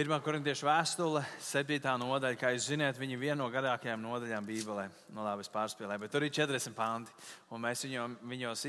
Pirmā korintiešu vēstule, 7. nodaļa, kā jūs zināt, viņa ir viena no garākajām nodaļām Bībelē. No labi, es pārspēlēju, bet tur ir 40 panti. Mēs viņos, viņos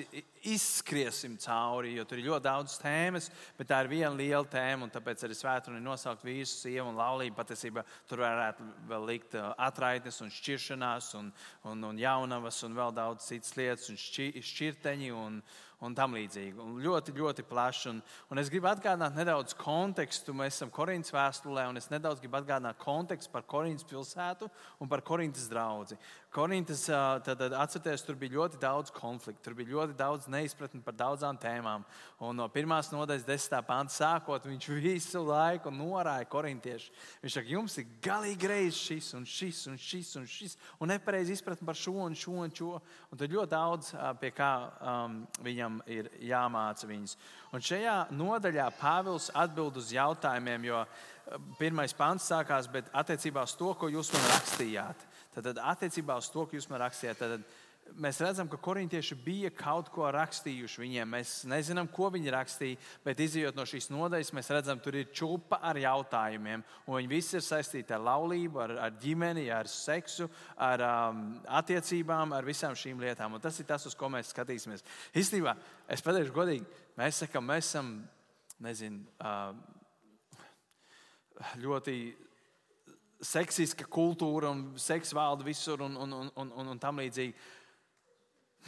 izskriesim cauri, jo tur ir ļoti daudz tēmas, bet tā ir viena liela tēma. Tāpēc arī svētdienā ir nosaukt visu sievu un laulību. Patiesībā tur varētu vēl likt atraitnes un šķiršanās un, un, un jaunavas un vēl daudz citas lietas un šķirteņi. Un, un tam līdzīgi. Un ļoti, ļoti plaši. Un, un es gribu atgādināt nedaudz kontekstu. Mēs esam Korintas vēstulē, un es nedaudz gribu atgādināt kontekstu par Korintas pilsētu un par Korintas draugu. Korintas, tad atcerieties, tur bija ļoti daudz konfliktu, tur bija ļoti daudz neizpratni par daudzām tēmām. Un no pirmās nodaļas, desmitā panta sākot, viņš visu laiku norāja korintiešu. Viņš saka, jums ir galīgi greizi šis un šis un šis un šis, un nepareizi izpratni par šo un šo un šo. Un tur ļoti daudz pie kā um, viņam ir jāmāca viņus. Un šajā nodaļā Pāvils atbild uz jautājumiem, jo pirmais pants sākās, bet attiecībā uz to, ko jūs man rakstījāt. Tad attiecībā uz to, ko jūs man rakstījāt, tad, mēs redzam, ka korintieši bija kaut ko rakstījuši viņiem. Mēs nezinām, ko viņi rakstīja, bet izjūt no šīs nodaļas, mēs redzam, tur ir čūpa ar jautājumiem. Viņi visi ir saistīti ar laulību, ar, ar ģimeni, ar seksu, ar um, attiecībām, ar visām šīm lietām. Un tas ir tas, uz ko mēs skatīsimies. Īstenībā, es pateikšu godīgi, mēs sakām, mēs esam nezinu, uh, ļoti seksiska kultūra un seks valda visur un, un, un, un, un tam līdzīgi.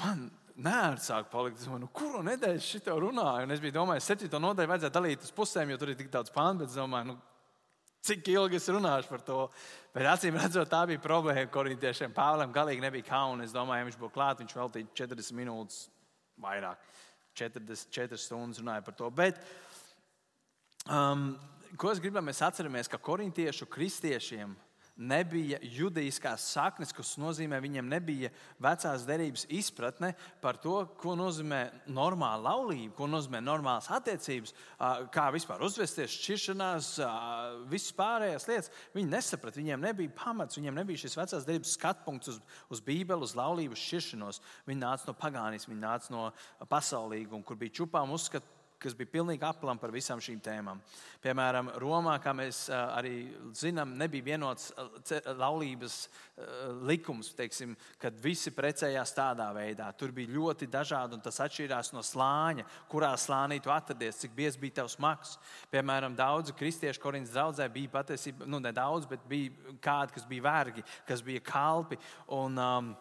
Man nērts sāk palikt. Es domāju, nu, kuru nedēļu šito runāju? Un es ka septīto nodaļu vajadzētu dalīt uz pusēm, jo tur ir tik daudz. Bet es domāju, nu, cik ilgi es runāšu par to. Bet acīm redzot, tā bija problēma korintiešiem. Pāvēlam galīgi nebija kauna. Es domāju, ja viņš būtu klāts, viņš veltīja 40 minūtes vairāk. 40, 4 stundas runāja par to. Bet, um, ko es gribu, mēs atceramies, ka korintiešu kristiešiem nebija judiskās saknes, kas nozīmē, viņiem nebija vecās derības izpratne par to, ko nozīmē normāla laulība, ko nozīmē normālas attiecības, kā vispār uzvesties, šķiršanās, visas pārējās lietas. Viņi nesaprata, viņiem nebija pamats, viņiem nebija šis vecās derības skatpunkts uz, uz Bībeli, uz laulību, uz šķiršanos. Viņi nāca no pagānisma, viņi nāca no pasaulīguma, kur bija čupām uzskats kas bija pilnīgi aplam par visām šīm tēmām. Piemēram, Romā, kā mēs arī zinām, nebija vienots laulības likums, teiksim, kad visi precējās tādā veidā. Tur bija ļoti dažādi, un tas atšķīrās no slāņa, kurā slānī tu atradies, cik biezs bija tavs maks. Piemēram, daudzi kristieši Korintas draudzē bija patiesībā, nu ne daudz, bet bija kādi, kas bija vergi, kas bija kalpi. Un, um,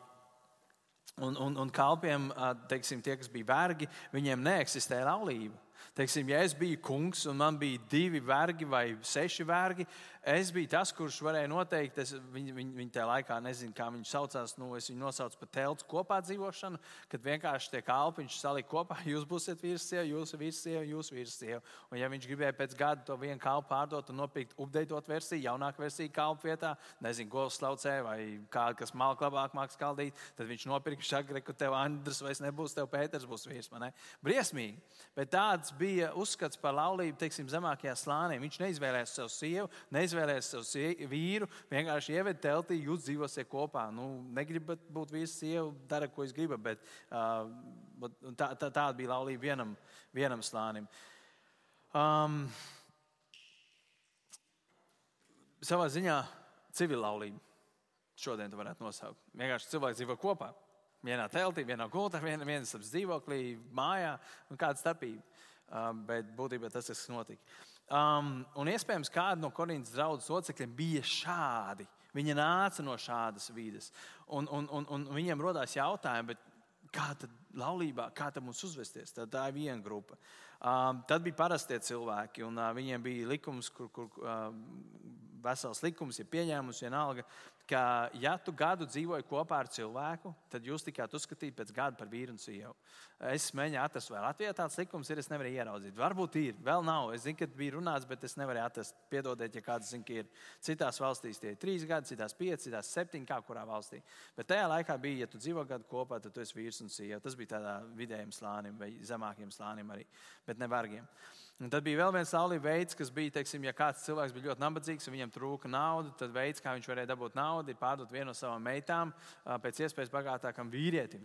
Un, un, un kalpiem, teiksim, tie, kas bija vergi, viņiem neeksistēja laulība. Teiksim, ja es biju kungs un man bija divi vergi vai seši vergi, Es biju tas, kurš varēja noteikt, es, viņi, viņi, viņi tajā laikā nezinu, kā viņi saucās. Nu, es viņu nosaucu par telts kopā dzīvošanu, kad vienkārši tie kalpiņš salika kopā. Jūs būsiet vīrsieva, jūs vīrsieva, jūs vīrsieva. Un, ja viņš gribēja pēc gada to vienu kalpu pārdot un nopirkt updateot versiju, jaunāku versiju kalpu vietā, nezinu, govs slaucē vai kādu, kas malk labāk māks kaldīt, tad viņš nopirka šagri, ka tev Andris vairs nebūs, tev Pēters būs vīrs. Briesmīgi. Bet tāds bija uzskats par laulību, teiksim, zemākajā slānī. Viņš neizvēlējās sev sievu, neizvēlējās neizvēlēs savu vīru, vienkārši ieved teltī, jūs dzīvosiet kopā. Nu, negribat būt vīrs, sieva, dara, ko es gribu, bet uh, tā, tā, tāda bija laulība vienam, vienam slānim. Um, savā ziņā civila laulība. Šodien to varētu nosaukt. Vienkārši cilvēki dzīvo kopā. Vienā teltī, vienā gultā, vienā, dzīvoklī, mājā. Kāda starpība? Um, bet būtībā tas, kas notika. Um, un iespējams, kāda no Korintas draudzes locekļiem bija šādi. Viņa nāca no šādas vidas. Un, un, un, un viņiem radās jautājumi, kā tad laulībā, kā tad mums uzvesties? Tad tā ir viena grupa. Um, tad bija parastie cilvēki, un uh, viņiem bija likums, kur, kur uh, vesels likums, ja pieņēmums vienalga, ka, ja tu gadu dzīvoji kopā ar cilvēku, tad jūs tikāt uzskatīti pēc gada par vīru un sievu. Es mēģināju atrast, vai Latvijā tāds likums ir. Es nevaru ieraudzīt. Varbūt ir, vēl nav. Es zinu, ka bija runāts, bet es nevaru atrast. Piedodiet, ja kāds zina, ka ir. Citās valstīs tie ir trīs gadi, citās pieci, citās septiņi, kā kurā valstī. Bet tajā laikā bija, ja tu dzīvo gadu kopā, tad tu esi vīrs un sieva. Tas bija tādā vidējiem slānim vai zemākiem slānim arī, bet ne vargiem. Un tad bija vēl viens laulība veids, kas bija, teiksim, ja kāds cilvēks bija ļoti nabadzīgs un viņam trūka naudas, tad veids, kā viņš varēja dabūt naudu, ir pārdot vienu no savām meitām pēc iespējas bagātākam vīrietim.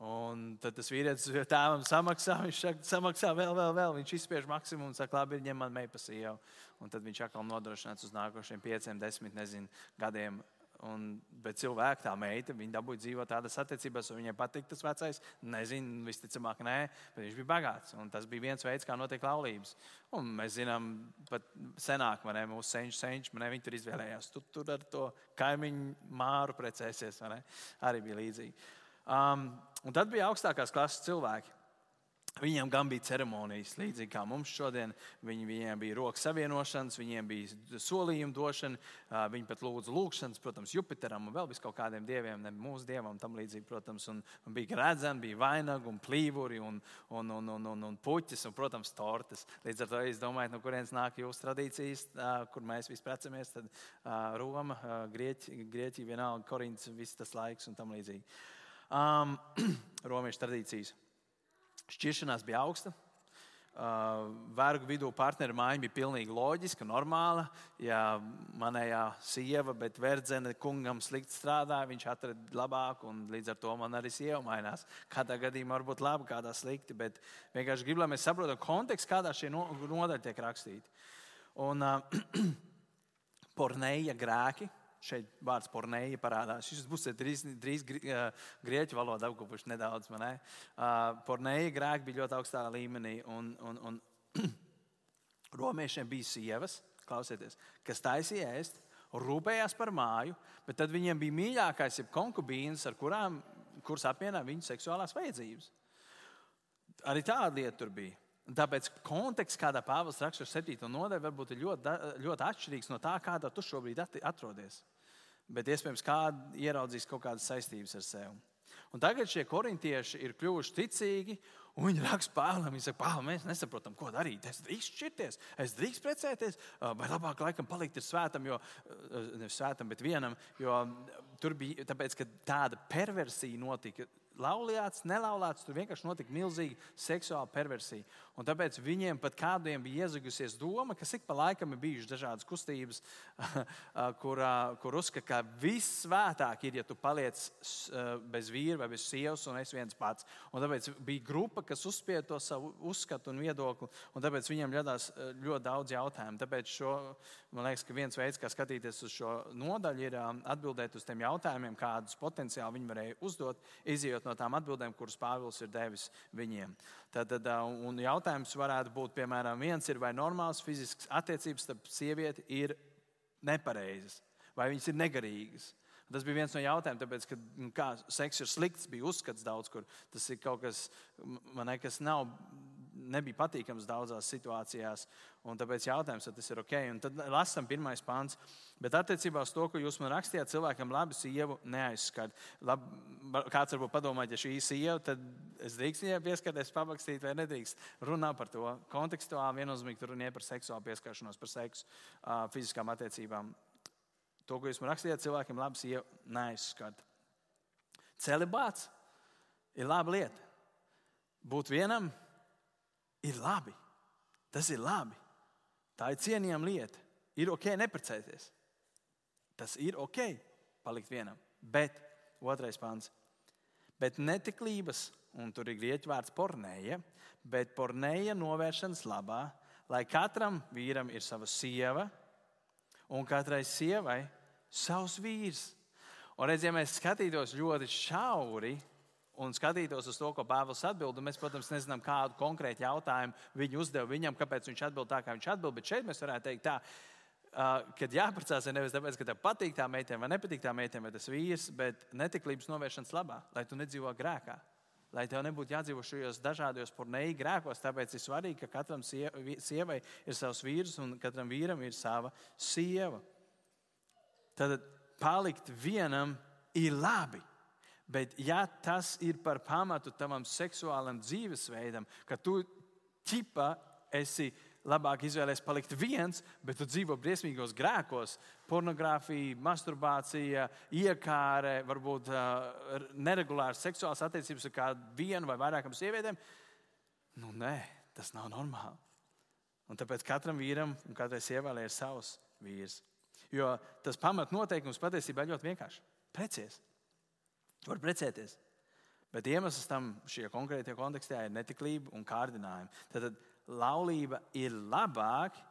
Un tad tas vīrietis tēvam samaksā, viņš saka, samaksā vēl, vēl, vēl. Viņš izspiež maksimumu un saka, labi, ņem man meitu sievu. Un tad viņš atkal nodrošināts uz nākošiem pieciem, desmit nezinu, gadiem Un, bet cilvēka tā meita, viņa dabūja dzīvot tādas attiecībās, un viņai patīk tas vecais. Nezinu, visticamāk, nē, bet viņš bija bagāts. Tas bija viens veids, kā notiek laulības. Un mēs zinām, pat senāk, man ne, mūsu senčs, senčs, man viņi tur izvēlējās. Tu tur ar to kaimiņu māru precēsies, ne? Arī bija līdzīgi. Um, un tad bija augstākās klases cilvēki. Viņiem gan bija ceremonijas, līdzīgi kā mums šodien. Viņi, viņiem bija rokas savienošanas, viņiem bija solījuma došana, viņi pat lūdza lūgšanas, protams, Jupiteram un vēl kaut kādiem dieviem, ne mūsu dievam, tam līdzīgi, protams. Un, un bija gradzeni, bija vainagi un plīvuri un, un, un, un, un, un puķis un, protams, tortes. Līdz ar to es domāju, no kurienes nāk jūsu tradīcijas, kur mēs visi precamies. Tad Roma, Grieķija, Grieķija vienalga, Korints, viss tas laiks un tam līdzīgi. Um, Romiešu tradīcijas. Šķiršanās bija augsta. Uh, vergu vidū partneru māja bija pilnīgi loģiska, normāla. Ja manējā sieva, bet verdzene kungam slikti strādāja, viņš atrada labāku, un līdz ar to man arī sieva mainās. Kādā gadījumā varbūt labi, kādā slikti, bet vienkārši gribu, lai mēs saprotam kontekstu, kādā šie nodaļi tiek rakstīti. Un uh, porneja grēki šeit vārds pornēja parādās. Šis būs drīz, drīz grieķu valoda apkopuši nedaudz. Ne? Pornēja grēki bija ļoti augstā līmenī. Un, un, un romiešiem bija sievas, klausieties, kas taisīja ēst, rūpējās par māju, bet tad viņiem bija mīļākais, jeb konkubīns, ar kurām kuras apmienā viņu seksuālās vajadzības. Arī tāda lieta tur bija. Tāpēc konteksts, kādā Pāvils raksta 7. nodaļu, varbūt ir ļoti, ļoti atšķirīgs no tā, kādā tu šobrīd atrodies. Bet iespējams, kāda ieraudzīs kaut kādas saistības ar sevi. Un tagad šie korintieši ir kļuvuši ticīgi, un viņi raksta Pāvēlam, viņi saka, Pāvēl, mēs nesaprotam, ko darīt. Es drīkstu šķirties, es drīkstu precēties, vai labāk laikam palikt ir svētam, jo nevis svētam, bet vienam, jo tur bija tāpēc, ka tāda perversija notika laulāts, nelaulāts, tur vienkārši notika milzīga seksuāla perversija. Un tāpēc viņiem pat kādiem bija iezagusies doma, ka ik pa laikam ir bijušas dažādas kustības, kur, kur uzskata, ka viss svētāk ir, ja tu paliec bez vīra vai bez sievas un es viens pats. Un tāpēc bija grupa, kas uzspieda to savu uzskatu un viedokli, un tāpēc viņiem radās ļoti daudz jautājumu. Tāpēc šo, man liekas, ka viens veids, kā skatīties uz šo nodaļu, ir atbildēt uz tiem jautājumiem, kādus potenciāli viņi varēja uzdot, izjūt no tām atbildēm, kuras Pāvils ir devis viņiem. Tad, un jautājums varētu būt, piemēram, viens ir, vai normāls fizisks attiecības starp sievieti ir nepareizas, vai viņas ir negarīgas. Tas bija viens no jautājumiem, tāpēc, ka nu, kā, seks ir slikts, bija uzskats daudz kur. Tas ir kaut kas, ne, kas nav nebija patīkams daudzās situācijās. Tāpēc jautājums, vai tas ir ok. Un tad lasām pirmais pāns. Bet attiecībā uz to, ko jūs man rakstījāt, cilvēkam labi sievu neaizskat. Lab, kāds varbūt padomāja, ja šī sieva, tad es drīkstu viņai pieskarties, pamakstīt vai nedrīkst. Runā par to kontekstuāli, viennozīmīgi tur runāja par seksuālu pieskaršanos, par seksu, fiziskām attiecībām. To, ko jūs man rakstījāt, cilvēkiem labi sieva neaizskat. Celibāts ir laba lieta. Būt vienam ir labi. Tas ir labi. Tā ir cienījama lieta. Ir ok neprecēties. Tas ir ok palikt vienam. Bet otrais pāns. Bet netiklības, un tur ir grieķu vārds pornēja, bet pornēja novēršanas labā, lai katram vīram ir sava sieva un katrai sievai savs vīrs. Un redziet, ja mēs skatītos ļoti šauri un skatītos uz to, ko Pāvils atbild, mēs, protams, nezinām, kādu konkrētu jautājumu viņi uzdeva viņam, kāpēc viņš atbild tā, kā viņš atbild. Bet šeit mēs varētu teikt, tā, kad jāprecās ir nevis tāpēc, ka tev patīk tā meitene vai nepatīk tā meitene vai tas vīrs, bet netiklības novēršanas labā, lai tu nedzīvo grēkā. Lai tev nebūtu jādzīvo šajos dažādos pornēji grēkos, tāpēc ir svarīgi, ka katram sievai ir savs vīrs un katram vīram ir sava sieva. Tad palikt vienam ir labi. Bet, ja tas ir par pamatu tavam seksuālam dzīvesveidam, ka tu ķipa esi labāk izvēlējies palikt viens, bet tu dzīvo briesmīgos grēkos, pornogrāfija, masturbācija, iekāre, varbūt uh, neregulāras seksuālas attiecības ar kādu vienu vai vairākām sievietēm, nu nē, tas nav normāli. Un tāpēc katram vīram un katrai sievai ir savs vīrs. Jo tas pamatnoteikums patiesībā ir ļoti vienkāršs. Precies! Tu vari precēties. Bet iemesls tam šajā konkrētajā kontekstā ir netiklība un kārdinājumi. Tad laulība ir labāka,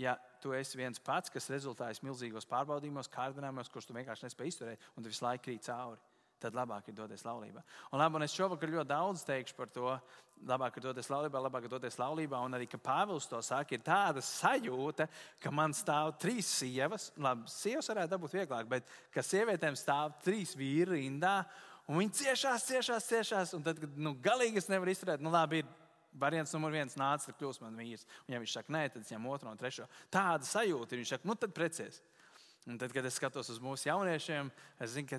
ja tu esi viens pats, kas rezultējas milzīgos pārbaudījumos, kārdinājumos, kurus tu vienkārši nespēj izturēt un tu visu laiku krīt cauri. Tad labāk ir doties laulībā. Un, labi, un es šovakar ļoti daudz teikšu par to. Labāk ir doties laulībā, labāk ir doties laulībā. Un arī, ka Pāvils to saka, ir tāda sajūta, ka man stāv trīs sievas. Labi, sievas varētu dabūt vieglāk, bet ka sievietēm stāv trīs vīri rindā. Un viņi ciešās, ciešās, ciešās. Un tad, kad nu, galīgi es nevaru izturēt, nu labi, ir Variants numur viens nāca, tad kļūst man vīrs. Un, ja viņš saka, nē, tad es ņemu otru un trešo. Tāda sajūta ir. Viņš saka, nu tad precies. Un tad, kad es skatos uz mūsu jauniešiem, es zinu, ka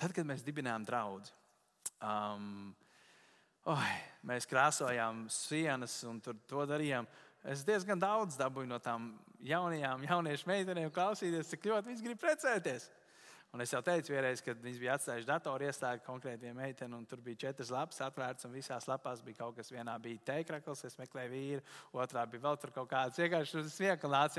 tad, kad mēs dibinājām draugu, um, oh, mēs krāsojām sienas un to darījām. Es diezgan daudz dabūju no tām jaunajām jauniešu meitenēm, klausīties, cik ļoti viņas grib precēties. Un es jau teicu, vienreiz, kad viņi bija atstājuši datoru iestādi konkrēti meiteni, un tur bija četras lapas atvērtas, un visās lapās bija kaut kas. Vienā bija teikrakls, es meklēju vīru, otrā bija vēl tur kaut kāds vienkārši smieklāts.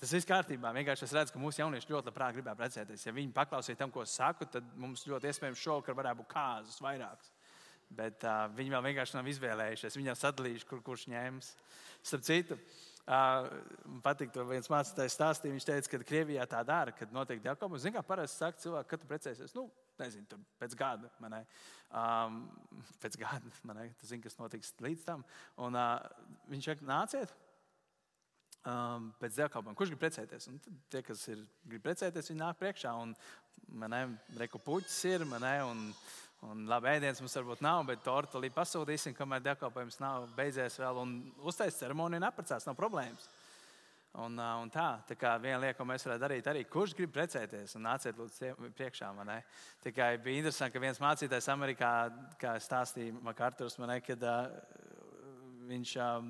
Tas viss kārtībā. Vienkārši es redzu, ka mūsu jaunieši ļoti labprāt gribētu precēties. Ja viņi paklausīja tam, ko es saku, tad mums ļoti iespējams šovakar varētu būt kāzas vairākas. Bet uh, viņi vēl vienkārši nav izvēlējušies. Viņi jau sadalījuši, kur kurš ņems. Starp citu, uh, patīk, to viens mācītājs stāstīja. Viņš teica, ka Krievijā tā dara, kad notiek diakonis. Zini, kā parasti saka cilvēki, kad tu precēsies. Nu, nezinu, tur pēc gada. Um, pēc gada man tu zini, kas notiks līdz tam. Un, uh, viņš saka, nāciet. Um, pēc diakalpojuma. Kurš grib precēties? Un tie, kas ir, grib precēties, viņi nāk priekšā. Un, man ne, reku puķis ir, man ne, un, Un labi, ēdienas mums varbūt nav, bet tortu līdzi pasūtīsim, kamēr dievkalpojums nav beidzies vēl. Un uztaisīt ceremoniju un apprecēs, nav problēmas. Un, un tā, tā kā viena lieta, ko mēs varētu darīt, arī kurš grib precēties, un nāciet lūdzu priekšā. Tikai bija interesanti, ka viens mācītājs Amerikā, kā stāstīja Makārturs, man kad uh, viņš uh,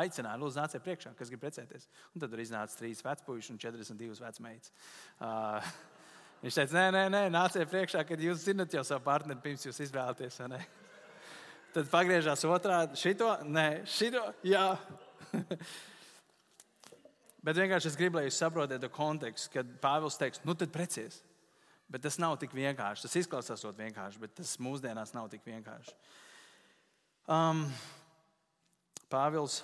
aicināja, lūdzu, nāciet priekšā, kas grib precēties. Un tad tur iznāca trīs vecpuļi un 42 vecmeitas. Uh, Viņš teica, nē, nē, nē nāciet priekšā, kad jūs zinat jau savu partneri, pirms jūs izvēlaties. Tad pagriežās otrādi. Šito, nē, šito, jā. Bet vienkārši es gribu, lai jūs saprotat to kontekstu, kad Pāvils teiks, nu tad precies. Bet tas nav tik vienkārši. Tas izklausās ļoti vienkārši, bet tas mūsdienās nav tik vienkārši. Um, Pāvils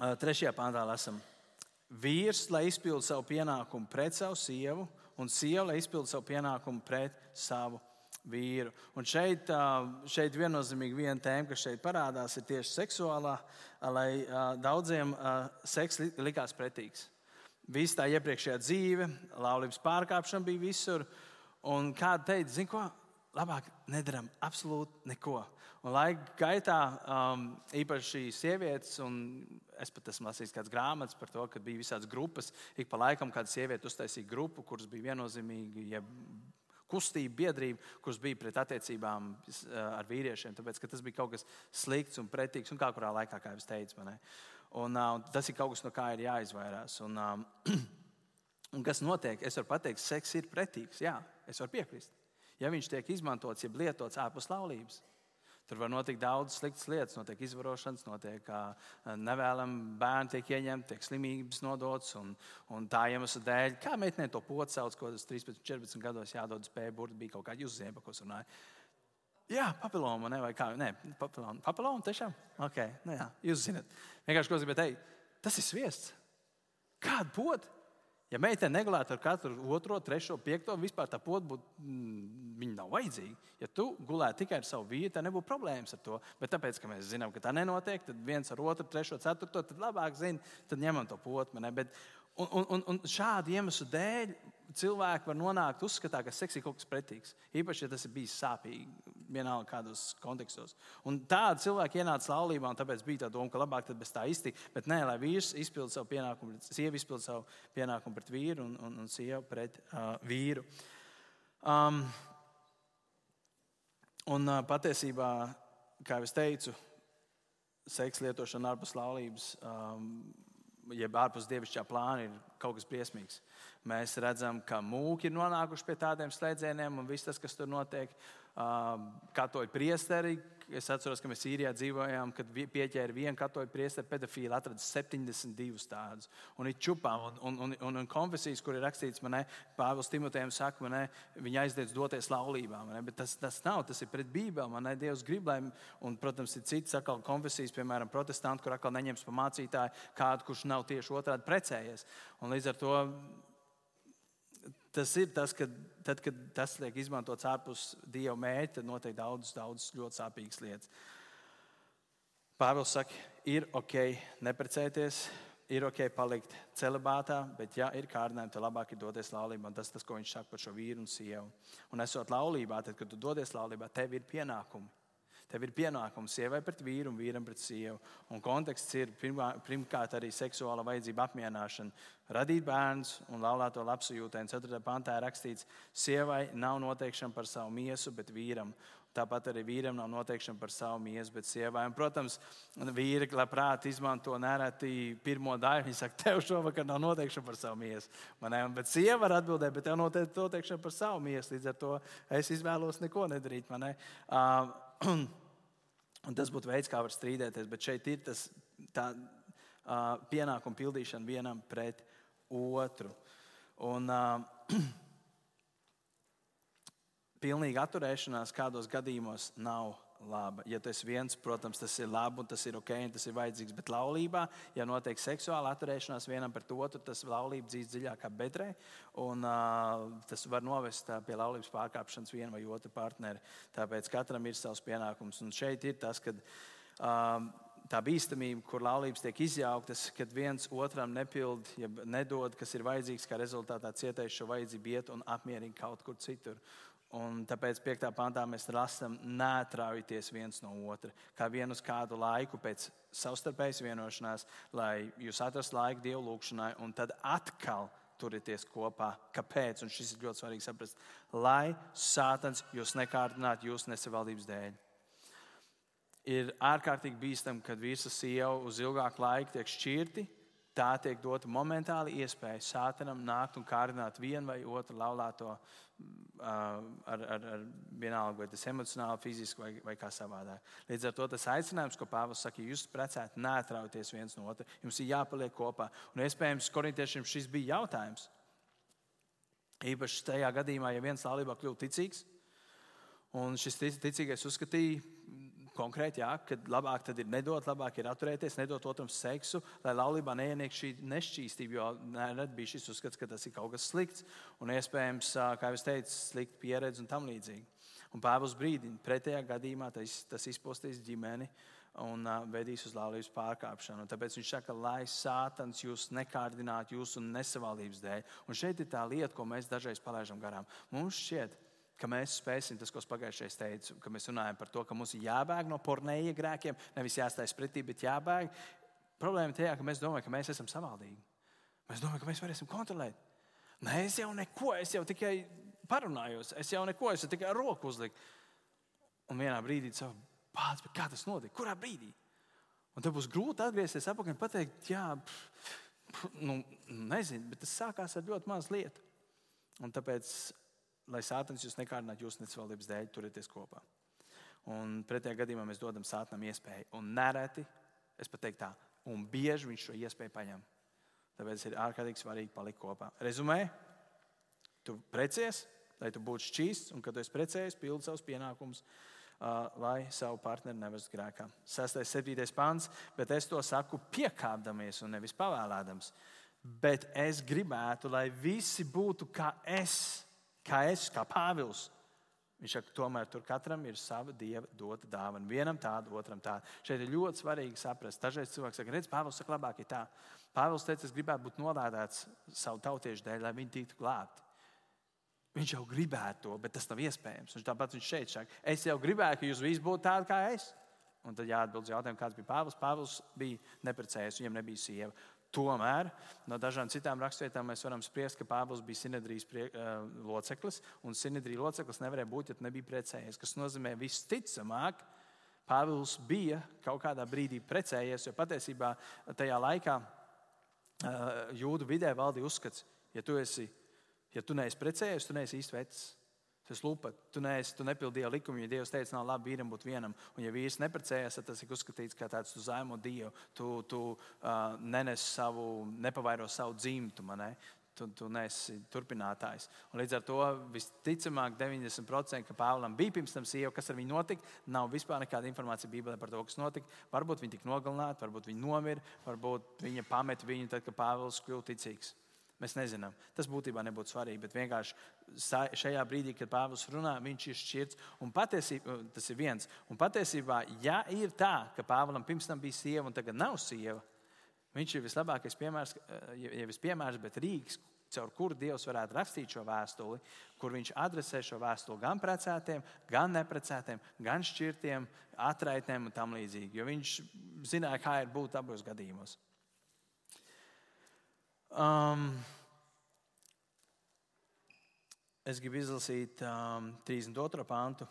trešajā pāntā lasām. Vīrs, lai izpildītu savu pienākumu pret savu sievu, un sieva, lai izpildītu savu pienākumu pret savu vīru. Un šeit, šeit viennozīmīgi viena tēma, kas šeit parādās, ir tieši seksuālā, lai daudziem seks likās pretīgs. Viss tā iepriekšējā dzīve, laulības pārkāpšana bija visur. Un kāda teica, zini, ko? Labāk nedaram absolūti neko. Un laika gaitā um, īpaši sievietes, un es pat esmu lasījis kādas grāmatas par to, ka bija visādas grupas. Ik pa laikam kāda sieviete uztaisīja grupu, kuras bija viennozīmīgi. Ja kustība, biedrība, kuras bija pret attiecībām uh, ar vīriešiem. Tāpēc tas bija kaut kas slikts un pretīgs, un kā kurā laikā, kā jau teicu, man. Un, uh, tas ir kaut kas, no kā ir jāizvairās. Un, uh, un kas notiek? Es varu pateikt, seks ir pretīgs. Jā, es varu piekrist. Ja viņš tiek izmantots, jeb lietots ārpus laulības, Tur var notikt daudz sliktas lietas, notiek izvarošanas, notiek nevēlami bērni tiek ieņemti, tiek slimības nodots. Un, un tā iemesla dēļ, kā meitenē to pocu sauc, ko tas 13, 14 gados jādodas pēc burbuļa, bija kaut kāda uzzīme, ko runāja. Jā, papiloma, ne, vai kā? Nē, papiloma, papiloma tiešām? Ok, nu jā, jūs zinat. Vienkārši, ko es gribēju teikt, tas ir sviests. Kāda poda? Ja meitene negulētu ar katru otro, trešo, piekto, vispār tā pote būtu, mm, viņa nav vajadzīga. Ja tu gulētu tikai ar savu vīru, tad nebūtu problēmas ar to. Bet tāpēc, ka mēs zinām, ka tā nenotiek, tad viens ar otru, trešo, ceturto, tad labāk zina, tad ņemam to potmi. Bet Un, un, un šādu iemeslu dēļ cilvēki var nonākt uzskatā, ka seks ir kaut kas pretīgs. Īpaši, ja tas ir bijis sāpīgi, vienalga kādos kontekstos. Un tādi cilvēki ienāca laulībā, un tāpēc bija tā doma, ka labāk bez tā iztikt. Bet nē, lai vīrs izpildītu savu pienākumu, sieva izpildītu savu pienākumu pret vīru un, un, un sieva pret uh, vīru. Um, un uh, patiesībā, kā jau teicu, seksa lietošana ārpus laulības. Um, jeb ārpus dievišķā plāna, ir kaut kas briesmīgs. Mēs redzam, ka mūki ir nonākuši pie tādiem slēdzieniem, un viss tas, kas tur notiek. Katoļu priesteri. Es atceros, ka mēs Sīrijā dzīvojām, kad pieķēra vienu katoļu priesteri pedofīlu, atrada 72 tādus. Un ir čupām, un, un, un, un, un konfesijas, kur ir rakstīts, man, Pāvils Timotejam saka, man, viņa aizdedz doties laulībā. Bet tas, tas nav, tas ir pret Bībeli. Man, Dievs grib, lai, un, protams, ir citas atkal konfesijas, piemēram, protestanti, kur atkal neņems pa mācītāju kādu, kurš nav tieši otrādi precējies. Un līdz ar to tas ir tas, ka tad, kad tas tiek izmantots ārpus dieva mērķa, tad notiek daudz, daudz ļoti sāpīgas lietas. Pāvils saka, ir ok neprecēties, ir ok palikt celibātā, bet, ja ir kārdinājumi, tad labāk ir doties laulībā. Tas tas, ko viņš saka par šo vīru un sievu. Un esot laulībā, tad, kad tu dodies laulībā, tev ir pienākumi. Tev ir pienākums sievai pret vīru un vīram pret sievu. Un konteksts ir pirmkārt arī seksuāla vajadzība apmierināšana. Radīt bērns un laulāto labsajūtēm. 4. pantā ir rakstīts, sievai nav noteikšana par savu miesu, bet vīram. Tāpat arī vīram nav noteikšana par savu miesu, bet sievai. Un, protams, vīri labprāt izmanto nereti pirmo daļu. Viņi saka, tev šovakar nav noteikšana par savu miesu. Man, bet sieva var atbildēt, bet tev noteikti noteikšana par savu miesu. Līdz ar to es izvēlos neko nedarīt. Man, uh, Un tas būtu veids, kā var strīdēties, bet šeit ir tas tā, uh, pienākuma pildīšana vienam pret otru. Un, uh, pilnīga atturēšanās kādos gadījumos nav laba. Ja tas viens, protams, tas ir labi un tas ir ok, un tas ir vajadzīgs, bet laulībā, ja notiek seksuāla atturēšanās vienam pret otru, tas laulība dzīvo dziļākā bedrē, un uh, tas var novest pie laulības pārkāpšanas viena vai otra partneri. Tāpēc katram ir savs pienākums. Un šeit ir tas, ka uh, tā bīstamība, kur laulības tiek izjauktas, kad viens otram nepild, ja nedod, kas ir vajadzīgs, kā rezultātā cietējis šo vajadzību iet un apmierina kaut kur citur. Un tāpēc 5. pantā mēs lasām, neatraujoties viens no otra, kā vienu uz kādu laiku pēc savstarpējas vienošanās, lai jūs atrastu laiku dievu lūgšanai, un tad atkal turieties kopā. Kāpēc? Un šis ir ļoti svarīgi saprast. Lai sātans jūs nekārdinātu jūsu nesavaldības dēļ. Ir ārkārtīgi bīstami, kad vīrs un sieva uz ilgāku laiku tiek šķirti. Tā tiek dota momentāla iespēja sātanam nākt un kārdināt vienu vai otru laulāto ar, ar, ar vienalga, vai tas emocionāli, fiziski vai, vai kā savādāk. Līdz ar to tas aicinājums, ko Pāvils saka, jūs precēti, neatrauties viens no otra, jums ir jāpaliek kopā. Un iespējams, korintiešiem šis bija jautājums. Īpaši tajā gadījumā, ja viens laulībā kļūst ticīgs, un šis ticīgais uzskatīja, konkrēti, jā, ka labāk ir nedot, labāk ir atturēties, nedot otram seksu, lai laulībā neieniek šī nešķīstība. Jo nerad bija šis uzskats, ka tas ir kaut kas slikts un iespējams, kā jau teicu, slikta pieredze un tam līdzīgi. Un Pāvils brīdina, pretējā gadījumā tas, tas izpostīs ģimeni un uh, vedīs uz laulības pārkāpšanu. Un tāpēc viņš saka, lai sātans jūs nekārdinātu jūsu nesavaldības dēļ. Un šeit ir tā lieta, ko mēs dažreiz palaidām garām. Mums šķiet, ka ka mēs spēsim, tas, ko es pagājušajā teicu, ka mēs runājam par to, ka mums ir jābēg no pornēja grēkiem, nevis jāstājas pretī, bet jābēg. Problēma tajā, ka mēs domājam, ka mēs esam savaldīgi. Mēs domājam, ka mēs varēsim kontrolēt. Nē, es jau neko, es jau tikai parunājos, es jau neko, es jau tikai roku uzliku. Un vienā brīdī tas pats, kā tas notika, kurā brīdī? Un tad būs grūti atgriezties atpakaļ un pateikt, jā, pff, nu, nezinu, bet tas sākās ar ļoti mazu lietu. Un tāpēc lai sātans jūs nekārdinātu jūsu necilvēlības dēļ, turieties kopā. Un pretējā gadījumā mēs dodam sātanam iespēju. Un nereti, es pat teiktu tā, un bieži viņš šo iespēju paņem. Tāpēc ir ārkārtīgi svarīgi palikt kopā. Rezumē, tu precies, lai tu būtu šķīsts, un kad tu esi precējies, pildi savus pienākumus, uh, lai savu partneri nevestu grēkā. 6. un 7. pāns, bet es to saku piekāpdamies un nevis pavēlēdams. Bet es gribētu, lai visi būtu kā es kā es, kā Pāvils. Viņš saka, tomēr tur katram ir sava dieva dota dāvana. Vienam tāda, otram tāda. Šeit ir ļoti svarīgi saprast. Dažreiz cilvēks saka, redz, Pāvils saka, labāk ir tā. Pāvils teica, es gribētu būt nolādēts savu tautiešu dēļ, lai viņi tiktu glābti. Viņš jau gribētu to, bet tas nav iespējams. Viņš tāpat viņš šeit saka, es jau gribētu, ka jūs visi būtu tādi kā es. Un tad jāatbild uz jautājumu, kāds bija Pāvils. Pāvils bija neprecējies, viņam nebija sieva. Tomēr no dažām citām rakstvietām mēs varam spriest, ka Pāvils bija Sinedrijas prie, uh, loceklis, un Sinedrija loceklis nevarēja būt, ja nebija precējies. Tas nozīmē, visticamāk, Pāvils bija kaut kādā brīdī precējies, jo patiesībā tajā laikā uh, jūdu vidē valdīja uzskats, ja tu, esi, ja tu neesi precējies, tu neesi īsti vecs. Tas lupa, tu, neesi, tu nepildīji likumu, ja Dievs teica, nav labi vīram būt vienam. Un, ja vīrs neprecējas, tad tas ir uzskatīts kā tāds tu zaimo Dievu. Tu, tu uh, nenes savu, nepavairo savu dzimtu. Ne? tu, tu neesi turpinātājs. Un līdz ar to visticamāk 90% ka Pāvlam bija pirms tam sieva, kas ar viņu notika. Nav vispār nekāda informācija Bībelē par to, kas notika. Varbūt viņa tika nogalināta, varbūt viņa nomira, varbūt viņa pameta viņu tad, kad Pāvils kļuva ticīgs. Mēs nezinām. Tas būtībā nebūtu svarīgi, bet vienkārši šajā brīdī, kad Pāvils runā, viņš ir šķirts. Un patiesībā tas ir viens. Un patiesībā, ja ir tā, ka Pāvēlam pirms tam bija sieva un tagad nav sieva, viņš ir vislabākais piemērs, ja vispiemērs, bet Rīgas, caur kuru Dievs varētu rakstīt šo vēstuli, kur viņš adresē šo vēstuli gan precētiem, gan neprecētiem, gan šķirtiem, atraitnēm un tam līdzīgi. Jo viņš zināja, kā ir būt abos gadījumos. Um, es gribu izlasīt um, 32. pāntu,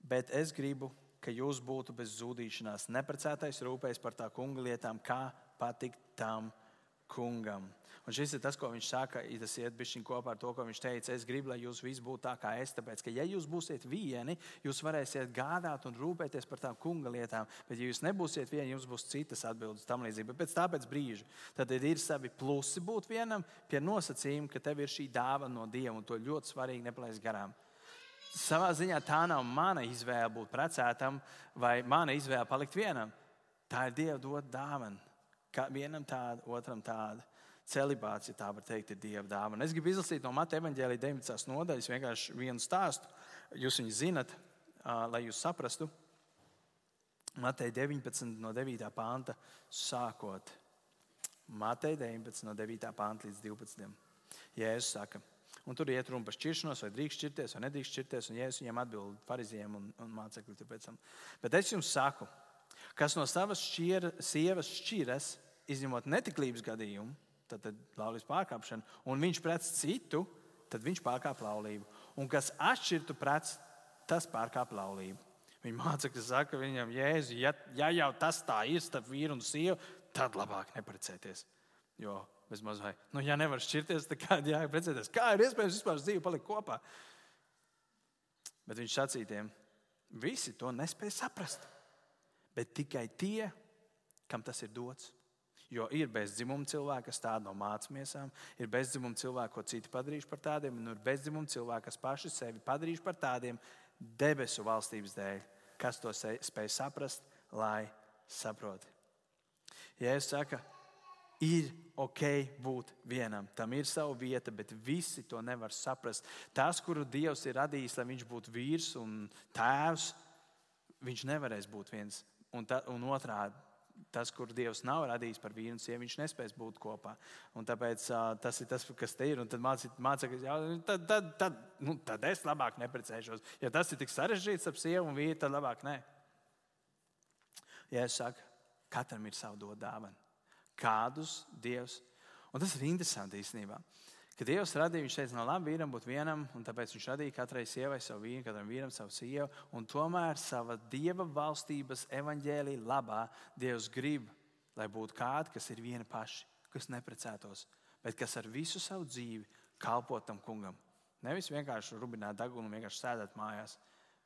bet es gribu, ka jūs būtu bez zudīšanās, neprecētais rūpēs par tā kunga lietām, kā patikt tam kungam. Un šis ir tas, ko viņš saka, tas iet bišķiņ kopā ar to, ko viņš teica. Es gribu, lai jūs visi būtu tā kā es, tāpēc, ka ja jūs būsiet vieni, jūs varēsiet gādāt un rūpēties par tām kunga lietām, bet ja jūs nebūsiet vieni, jums būs citas atbildes tam līdzīgi. Bet pēc tā pēc brīža, tad ir savi plusi būt vienam pie nosacījuma, ka tev ir šī dāvana no Dieva, un to ļoti svarīgi nepalaist garām. Savā ziņā tā nav mana izvēle būt precētam vai mana izvēle palikt vienam. Tā ir Dieva dot dāvana. Vienam tāda, otram tāda. Celibāts, ja tā var teikt, ir dieva dāvana. Es gribu izlasīt no Mateja evanģēlīja 19. nodaļas vienkārši vienu stāstu. Jūs viņu zinat, lai jūs saprastu. Mateja 19. no 9. panta sākot. Mateja 19. no 9. panta līdz 12. Jēzus saka, un tur iet runa par šķiršanos, vai drīkst šķirties, vai nedrīkst šķirties. Un Jēzus viņiem atbild farizējiem un, un mācekļiem. Bet es jums saku, kas no savas šķiera, sievas šķiras, izņemot netiklības gadījumu, tad, tad laulības pārkāpšanu, un viņš prec citu, tad viņš pārkāp laulību. Un kas atšķirtu prec, tas pārkāp laulību. Viņa mācekļi saka viņam, Jēzu, ja, ja jau tas tā ir starp vīru un sievu, tad labāk neprecēties. Jo vismaz, vai, nu, ja nevar šķirties, tad kādā jāprecēties? Kā ir iespējams vispār dzīvi palikt kopā? Bet viņš sacītiem, visi to nespēja saprast bet tikai tie, kam tas ir dots. Jo ir bezdzimuma cilvēki, kas tādi no mācīmiesām, ir bezdzimuma cilvēki, ko citi padarījuši par tādiem, un ir bezdzimuma cilvēki, kas paši sevi padarījuši par tādiem debesu valstības dēļ. Kas to spēj saprast, lai saproti? Ja es saku, ir ok būt vienam, tam ir sava vieta, bet visi to nevar saprast. Tas, kuru Dievs ir radījis, lai viņš būtu vīrs un tēvs, viņš nevarēs būt viens Un, ta, un otrādi, tas, kur Dievs nav radījis par vīru un sievu, viņš nespēs būt kopā. Un tāpēc uh, tas ir tas, kas te ir. Un tad mācekļi jau tad, tad, tad, nu, tad es labāk neprecēšos. Ja tas ir tik sarežģīts ap sievu un vīru, tad labāk nē. Ja es saku, katram ir sava dot dāvana. Kādus Dievs. Un tas ir interesanti īstenībā. Kad Dievs radīja, viņš teica, nav labi vīram būt vienam, un tāpēc viņš radīja katrai sievai savu vīru, katram vīram savu sievu. Un tomēr savā Dieva valstības evaņģēlī labā Dievs grib, lai būtu kādi, kas ir vieni paši, kas neprecētos, bet kas ar visu savu dzīvi kalpot tam kungam. Nevis vienkārši rubināt degunu un vienkārši sēdēt mājās,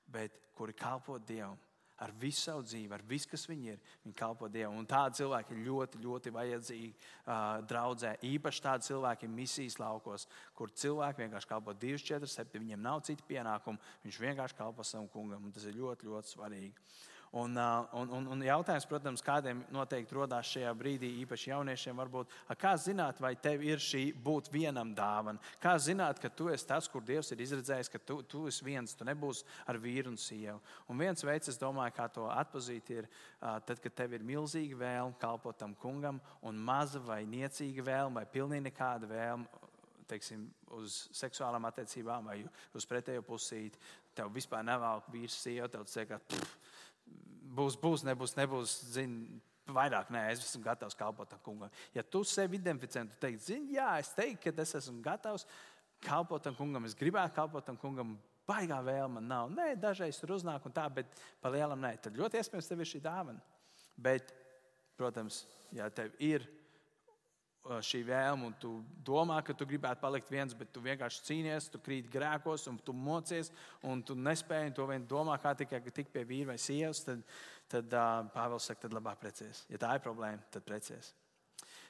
bet kuri kalpot Dievam ar visu savu dzīvi, ar visu, kas viņi ir. Viņi kalpo Dievam. Un tādi cilvēki ir ļoti, ļoti vajadzīgi uh, draudzē. Īpaši tādi cilvēki misijas laukos, kur cilvēki vienkārši kalpo 2, 4, 7. Viņiem nav citu pienākumu. Viņš vienkārši kalpo savam kungam. Tas ir ļoti, ļoti svarīgi. Un, un, un, un jautājums, protams, kādiem noteikti rodās šajā brīdī, īpaši jauniešiem, varbūt, kā zināt, vai tev ir šī būt vienam dāvana? Kā zināt, ka tu esi tas, kur Dievs ir izredzējis, ka tu, tu esi viens, tu nebūsi ar vīru un sievu? Un viens veids, es domāju, kā to atpazīt, ir tad, kad tev ir milzīga vēlme kalpot tam kungam, un maza vai niecīga vēlme, vai pilnīgi nekāda vēlme. Teiksim, uz seksuālām attiecībām vai uz pretējo pusīti. Tev vispār nav vīrs, sieva. Tev liekas, ka būs, būs, nebūs, nebūs. Zin, vairāk nē, es esmu gatavs kalpot tam kungam. Ja tu sevi identificē, tu teiksi, zini, jā, es teiktu, ka es esmu gatavs kalpot tam kungam, es gribētu kalpot tam kungam. Baigā vēlme man nav. Nē, dažreiz tur uznāk un tā, bet pa lielam nē. Tad ļoti iespējams tev ir šī dāvana. Bet, protams, ja tev ir šī vēlme, un tu domā, ka tu gribētu palikt viens, bet tu vienkārši cīnies, tu krīt grēkos, un tu mocies, un tu nespēji to vien domā, kā tikai tikt pie vīra vai sievas, tad, tad uh, Pāvils saka, tad labāk precies. Ja tā ir problēma, tad precies.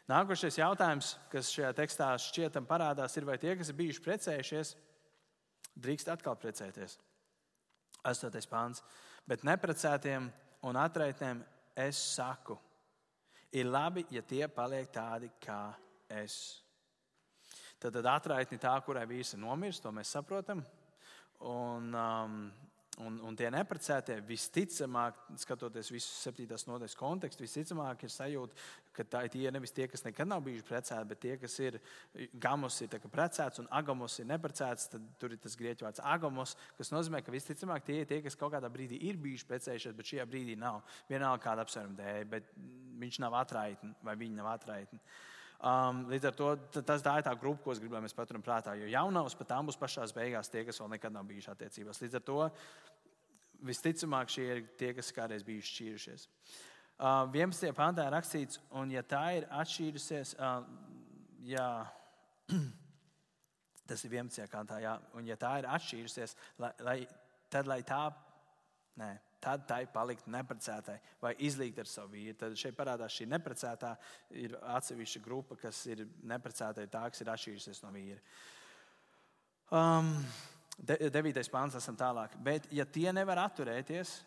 Nākošais jautājums, kas šajā tekstā šķietam parādās, ir, vai tie, kas ir bijuši precējušies, drīkst atkal precēties. 8. pāns. Bet neprecētiem un atraitnēm es saku, ir labi, ja tie paliek tādi kā es. Tad, tad atraitni tā, kurai vīrs ir nomiris, to mēs saprotam. Un, um, Un, un tie neprecētie visticamāk, skatoties visu septītās nodaļas kontekstu, visticamāk ir sajūta, ka tā ir tie nevis tie, kas nekad nav bijuši precēti, bet tie, kas ir gamos, ir precēts un agamos ir neprecēts. Tad tur ir tas grieķu vārds agamos, kas nozīmē, ka visticamāk tie ir tie, kas kaut kādā brīdī ir bijuši precējušies, bet šajā brīdī nav. Vienalga kāda apsvēruma dēļ, bet viņš nav atraitni vai viņi nav atraitni. Um, līdz ar to tas tā ir tā grupa, ko es gribēju, mēs paturam prātā. Jo jaunavas pat tām būs pašās beigās tie, kas vēl nekad nav bijuši attiecībās. Līdz ar to visticamāk šie ir tie, kas kādreiz bijuši šķīrušies. Uh, 11. pantā ir rakstīts, un ja tā ir atšķīrusies, uh, jā, tas ir 11. pantā, jā, un ja tā ir atšķīrusies, lai, lai, tad lai tā, nē, tad tai palikt neprecētai vai izlīgt ar savu vīru. Tad šeit parādās šī neprecētā, ir atsevišķa grupa, kas ir neprecētai, tā, kas ir atšķīrusies no vīra. Um, de, devītais pāns, esam tālāk. Bet, ja tie nevar atturēties,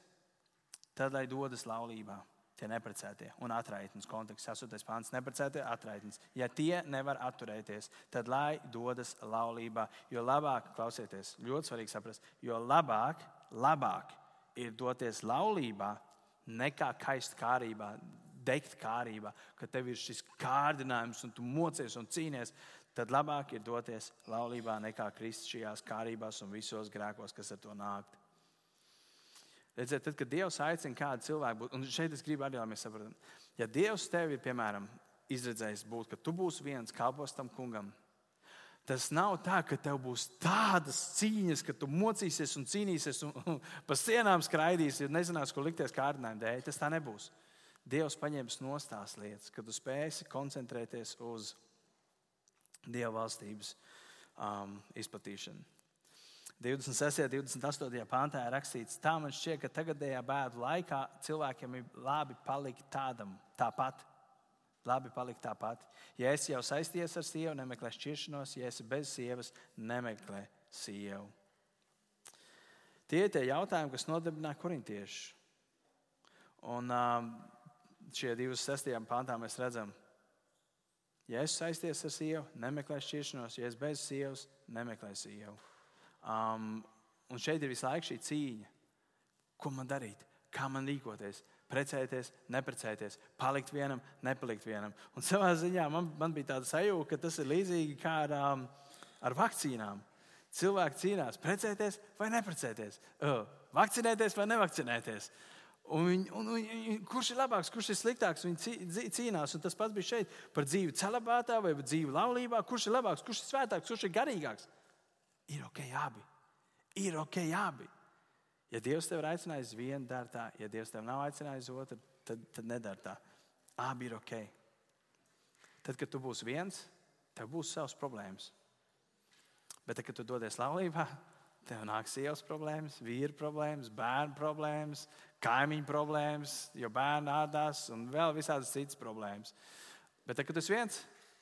tad lai dodas laulībā. Tie neprecētie un atraitnes konteksts, 8. pāns, neprecētie atraitnes. Ja tie nevar atturēties, tad lai dodas laulībā. Jo labāk, klausieties, ļoti svarīgi saprast, jo labāk, labāk ir doties laulībā, nekā kaist kārībā, degt kārībā, ka tev ir šis kārdinājums un tu mocies un cīnies. Tad labāk ir doties laulībā nekā krist šajās kārībās un visos grēkos, kas ar to nāk. Redziet, tad, kad Dievs aicina kādu cilvēku un šeit es gribu arī, lai mēs saprotam, ja Dievs tevi ir, piemēram, izredzējis būt, ka tu būsi viens kalpos tam kungam, Tas nav tā, ka tev būs tādas cīņas, ka tu mocīsies un cīnīsies un, un pa sienām skraidīsi, un nezinās, ko likties kārdinājuma dēļ. Tas tā nebūs. Dievs paņems nostās lietas, kad tu spēsi koncentrēties uz Dieva valstības um, izplatīšanu. 26. un 28. pāntā ir rakstīts, tā man šķiet, ka tagadējā bēdu laikā cilvēkiem ir labi palikt tādam, tāpat Labi palikt tāpat. Ja esi jau saistījies ar sievu, nemeklē šķiršanos, ja esi bez sievas, nemeklē sievu. Tie ir tie jautājumi, kas nodarbināja korintiešus. Un um, šie divi sestajām pāntām mēs redzam, ja esi saistījies ar sievu, nemeklē šķiršanos, ja esi bez sievas, nemeklē sievu. Um, un šeit ir visu laiku šī cīņa. Ko man darīt? Kā man rīkoties? Precēties, neprecēties, palikt vienam, nepalikt vienam. Un savā ziņā man, man bija tāda sajūta, ka tas ir līdzīgi kā ar, um, ar vakcīnām. Cilvēki cīnās, precēties vai neprecēties, uh, vakcinēties vai nevakcinēties. Un viņi, un, un, kurš ir labāks, kurš ir sliktāks? Viņi cīnās. Un tas pats bija šeit par dzīvi celibātā vai dzīvi laulībā. Kurš ir labāks, kurš ir svētāks, kurš ir garīgāks? Ir ok, abi. Ir ok, abi. Ja Dievs tev ir aicinājis vienu, dara tā, ja Dievs tev nav aicinājis otru, tad, tad nedara tā. Abi ir ok. Tad, kad tu būsi viens, tev būs savas problēmas. Bet, tad, kad tu dodies laulībā, tev nāks sievas problēmas, vīra problēmas, bērnu problēmas, kaimiņu problēmas, jo bērni ādās un vēl visādas citas problēmas. Bet, tad, kad tu esi viens,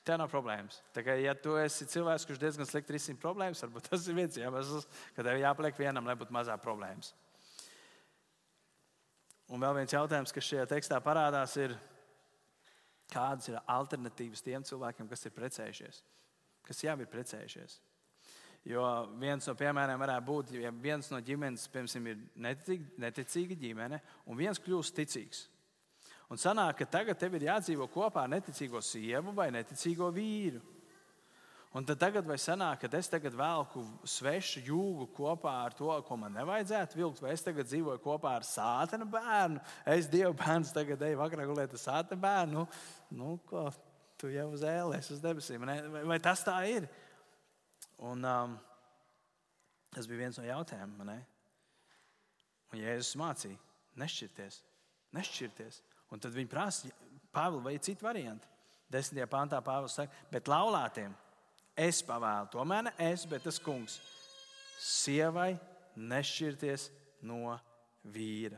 tev nav problēmas. Tā kā, ja tu esi cilvēks, kurš diezgan slikti risina problēmas, varbūt tas ir viens iemesls, ka tev jāpaliek vienam, lai būtu mazāk problēmas. Un vēl viens jautājums, kas šajā tekstā parādās, ir, kādas ir alternatīvas tiem cilvēkiem, kas ir precējušies, kas jau ir precējušies. Jo viens no piemēriem varētu būt, ja viens no ģimenes, piemēram, ir neticīga, neticīga ģimene, un viens kļūst ticīgs. Un sanāk, ka tagad tev ir jādzīvo kopā ar neticīgo sievu vai neticīgo vīru. Un tad tagad vai sanāk, ka es tagad velku svešu jūgu kopā ar to, ko man nevajadzētu vilkt, vai es tagad dzīvoju kopā ar sātena bērnu. Es Dieva bērns tagad eju vakarā gulēt ar sātena bērnu. Nu, nu, ko, tu jau uz ēles, uz debesīm. Vai, vai tas tā ir? Un, um, tas bija viens no jautājumiem. Un Jēzus mācīja, nešķirties, nešķirties. Un tad viņi prasa, Pāvils, vai ir citi varianti? Desmitajā pantā Pāvils saka, bet laulātiem es pavēlu, tomēr ne es, bet tas kungs, sievai nešķirties no vīra.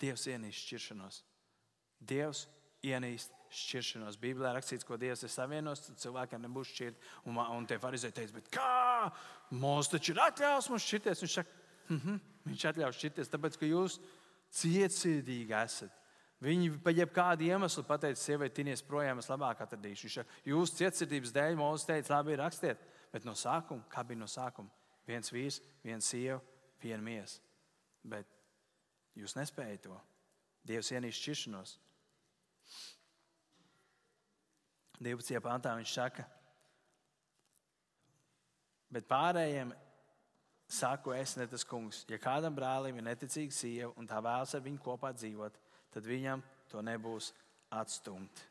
Dievs ienīst šķiršanos. Dievs ienīst šķiršanos. Bībelē rakstīts, ko Dievs ir savienos, tad cilvēkiem nebūs šķirt. Un, un tie farizēji teica, bet kā? Mūsu taču ir atļaus mums šķirties. Viņš saka, mm -hmm, viņš atļaus šķirties, tāpēc, ka jūs cietsirdīgi esat. Viņi pa jebkādu iemeslu pateica, sieviete, tinies projām, es labāk atradīšu. Viņš saka, jūsu cietsirdības dēļ mums teica, labi, rakstiet. Bet no sākuma, kā bija no sākuma? Viens vīrs, viens sieva, viena miesa. Bet jūs nespējat to. Dievs ienīst šķiršanos. 12. pantā viņš saka, bet pārējiem saku es, ne tas kungs. Ja kādam brālim ir neticīga sieva un tā vēlas ar viņu kopā dzīvot, tad viņam to nebūs atstumt.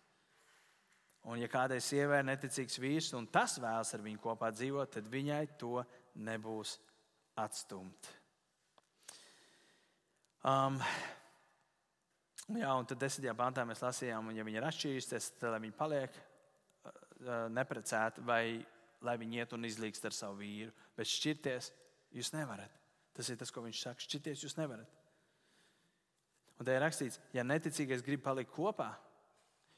Un, ja kādai sievai ir neticīgs vīrs un tas vēlas ar viņu kopā dzīvot, tad viņai to nebūs atstumt. Um, jā, un tad desmitajā pantā mēs lasījām, un ja viņi ir atšķīrušies, tad lai viņi paliek neprecēti, vai lai viņi iet un izlīgst ar savu vīru. Bet šķirties jūs nevarat. Tas ir tas, ko viņš saka. Šķirties jūs nevarat. Un te ir rakstīts, ja neticīgais grib palikt kopā,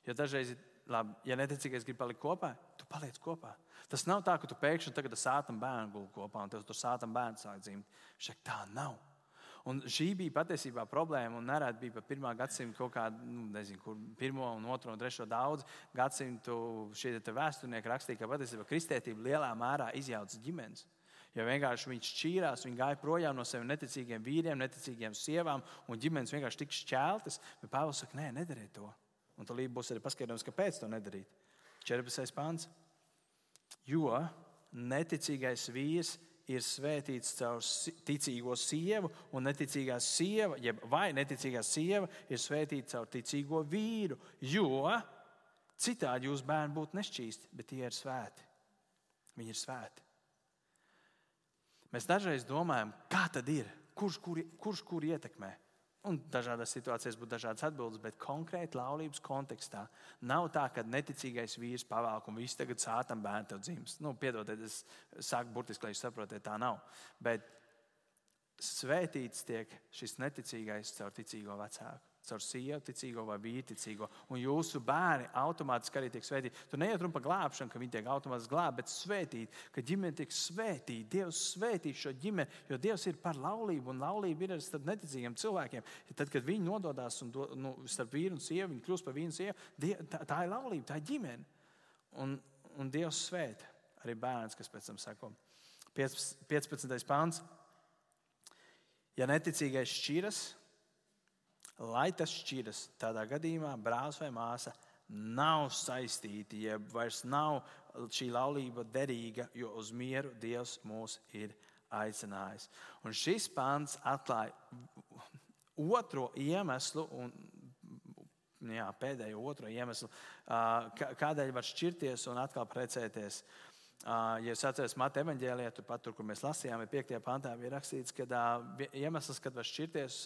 jo dažreiz ir labi, ja neticīgais grib palikt kopā, tu paliec kopā. Tas nav tā, ka tu pēkšņi tagad sātam bērnu gulēji kopā un tev tur sātam bērnu sāk dzimt. Šeit tā nav. Un šī bija patiesībā problēma. Nereti bija pat pirmā gadsimta kaut kāda, nu, nezinu, kur pirmo, un otro un trešo daudz gadsimtu šie vēsturnieki rakstīja, ka patiesībā kristētība lielā mērā izjauca ģimenes. Jo vienkārši viņš šķīrās, viņi gāja projām no saviem neticīgiem vīriem, neticīgiem sievām, un ģimenes vienkārši tika šķeltas. Bet Pāvils saka, nē, nedariet to. Un tad būs arī paskaidrojums, kāpēc to nedarīt. 14. pāns. Jo neticīgais vīrs ir svētīts caur ticīgo sievu, un neticīgā sieva, jeb vai neticīgā sieva ir svētīta caur ticīgo vīru. Jo citādi jūs bērni būtu nešķīsti, bet tie ir svēti. Viņi ir svēti. Mēs dažreiz domājam, kā tad ir, kurš kur, kurš kur ietekmē. Un dažādās situācijās būtu dažādas atbildes, bet konkrēti laulības kontekstā nav tā, ka neticīgais vīrs pavēl, un viss tagad sātam bērnu tev dzims. Nu, piedodiet, es saku burtiski, lai jūs saprotiet, tā nav. Bet svētīts tiek šis neticīgais caur ticīgo vecāku caur sievu ticīgo vai vīru ticīgo. Un jūsu bērni automātiski arī tiek svētīti. Tur neiet runa par glābšanu, ka viņi tiek automātiski glābti, bet svētīti, ka ģimene tiek svētīta. Dievs svētī šo ģimeni, jo Dievs ir par laulību, un laulība ir arī starp neticīgiem cilvēkiem. Tad, kad viņi nododas un do, nu, starp vīru un sievu, viņi kļūst par vīru un sievu, die, tā, tā ir laulība, tā ir ģimene. Un, un Dievs svētī arī bērns, kas pēc tam sako. 15. pāns. Ja neticīgais šķiras, lai tas šķiras. Tādā gadījumā brālis vai māsa nav saistīti, jeb vairs nav šī laulība derīga, jo uz mieru Dievs mūs ir aicinājis. Un šis pants atklāja otro iemeslu, un jā, pēdējo otro iemeslu, kādēļ var šķirties un atkal precēties. Ja jūs atceraties Mata evanģēlijā, turpat, tur, kur mēs lasījām, ir 5. pantā, bija rakstīts, ka iemesls, kad var šķirties,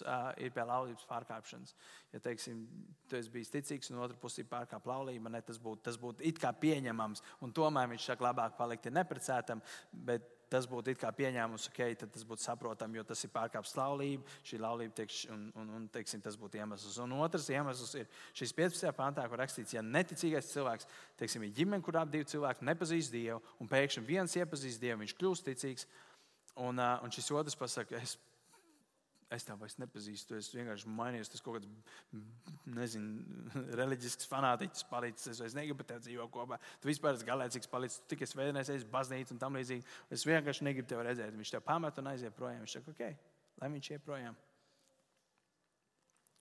ir pie laulības pārkāpšanas. Ja, teiksim, tu esi bijis ticīgs, un otra pusē ir pārkāpta laulība, ne, tas būtu būt it kā pieņemams. Un tomēr viņš saka, labāk palikt neprecētam, bet tas būtu pieņēmums, ok, tad tas būtu saprotami, jo tas ir pārkāpts laulība, šī laulība tiek, un, un, un teiksim, tas būtu iemesls. Un otrs iemesls ir šis 15. pantā, kur rakstīts, ja neticīgais cilvēks, teiksim, ir ģimene, kurā divi cilvēki nepazīst Dievu, un pēkšņi viens iepazīst Dievu, viņš kļūst ticīgs, un, un šis otrs pasakā, es es tev vairs nepazīstu. Es vienkārši mainījos. Tas kaut kāds nezinu, reliģisks fanātiķis palicis. Es vairs negribu tevi dzīvot kopā. Tu vispār esi galēcīgs palicis. Tu tikai svētdienās esi baznīca un tam līdzīgi. Es vienkārši negribu tevi redzēt. Viņš tev pamet un aiziet projām. Viņš saka, ok, lai viņš iet projām.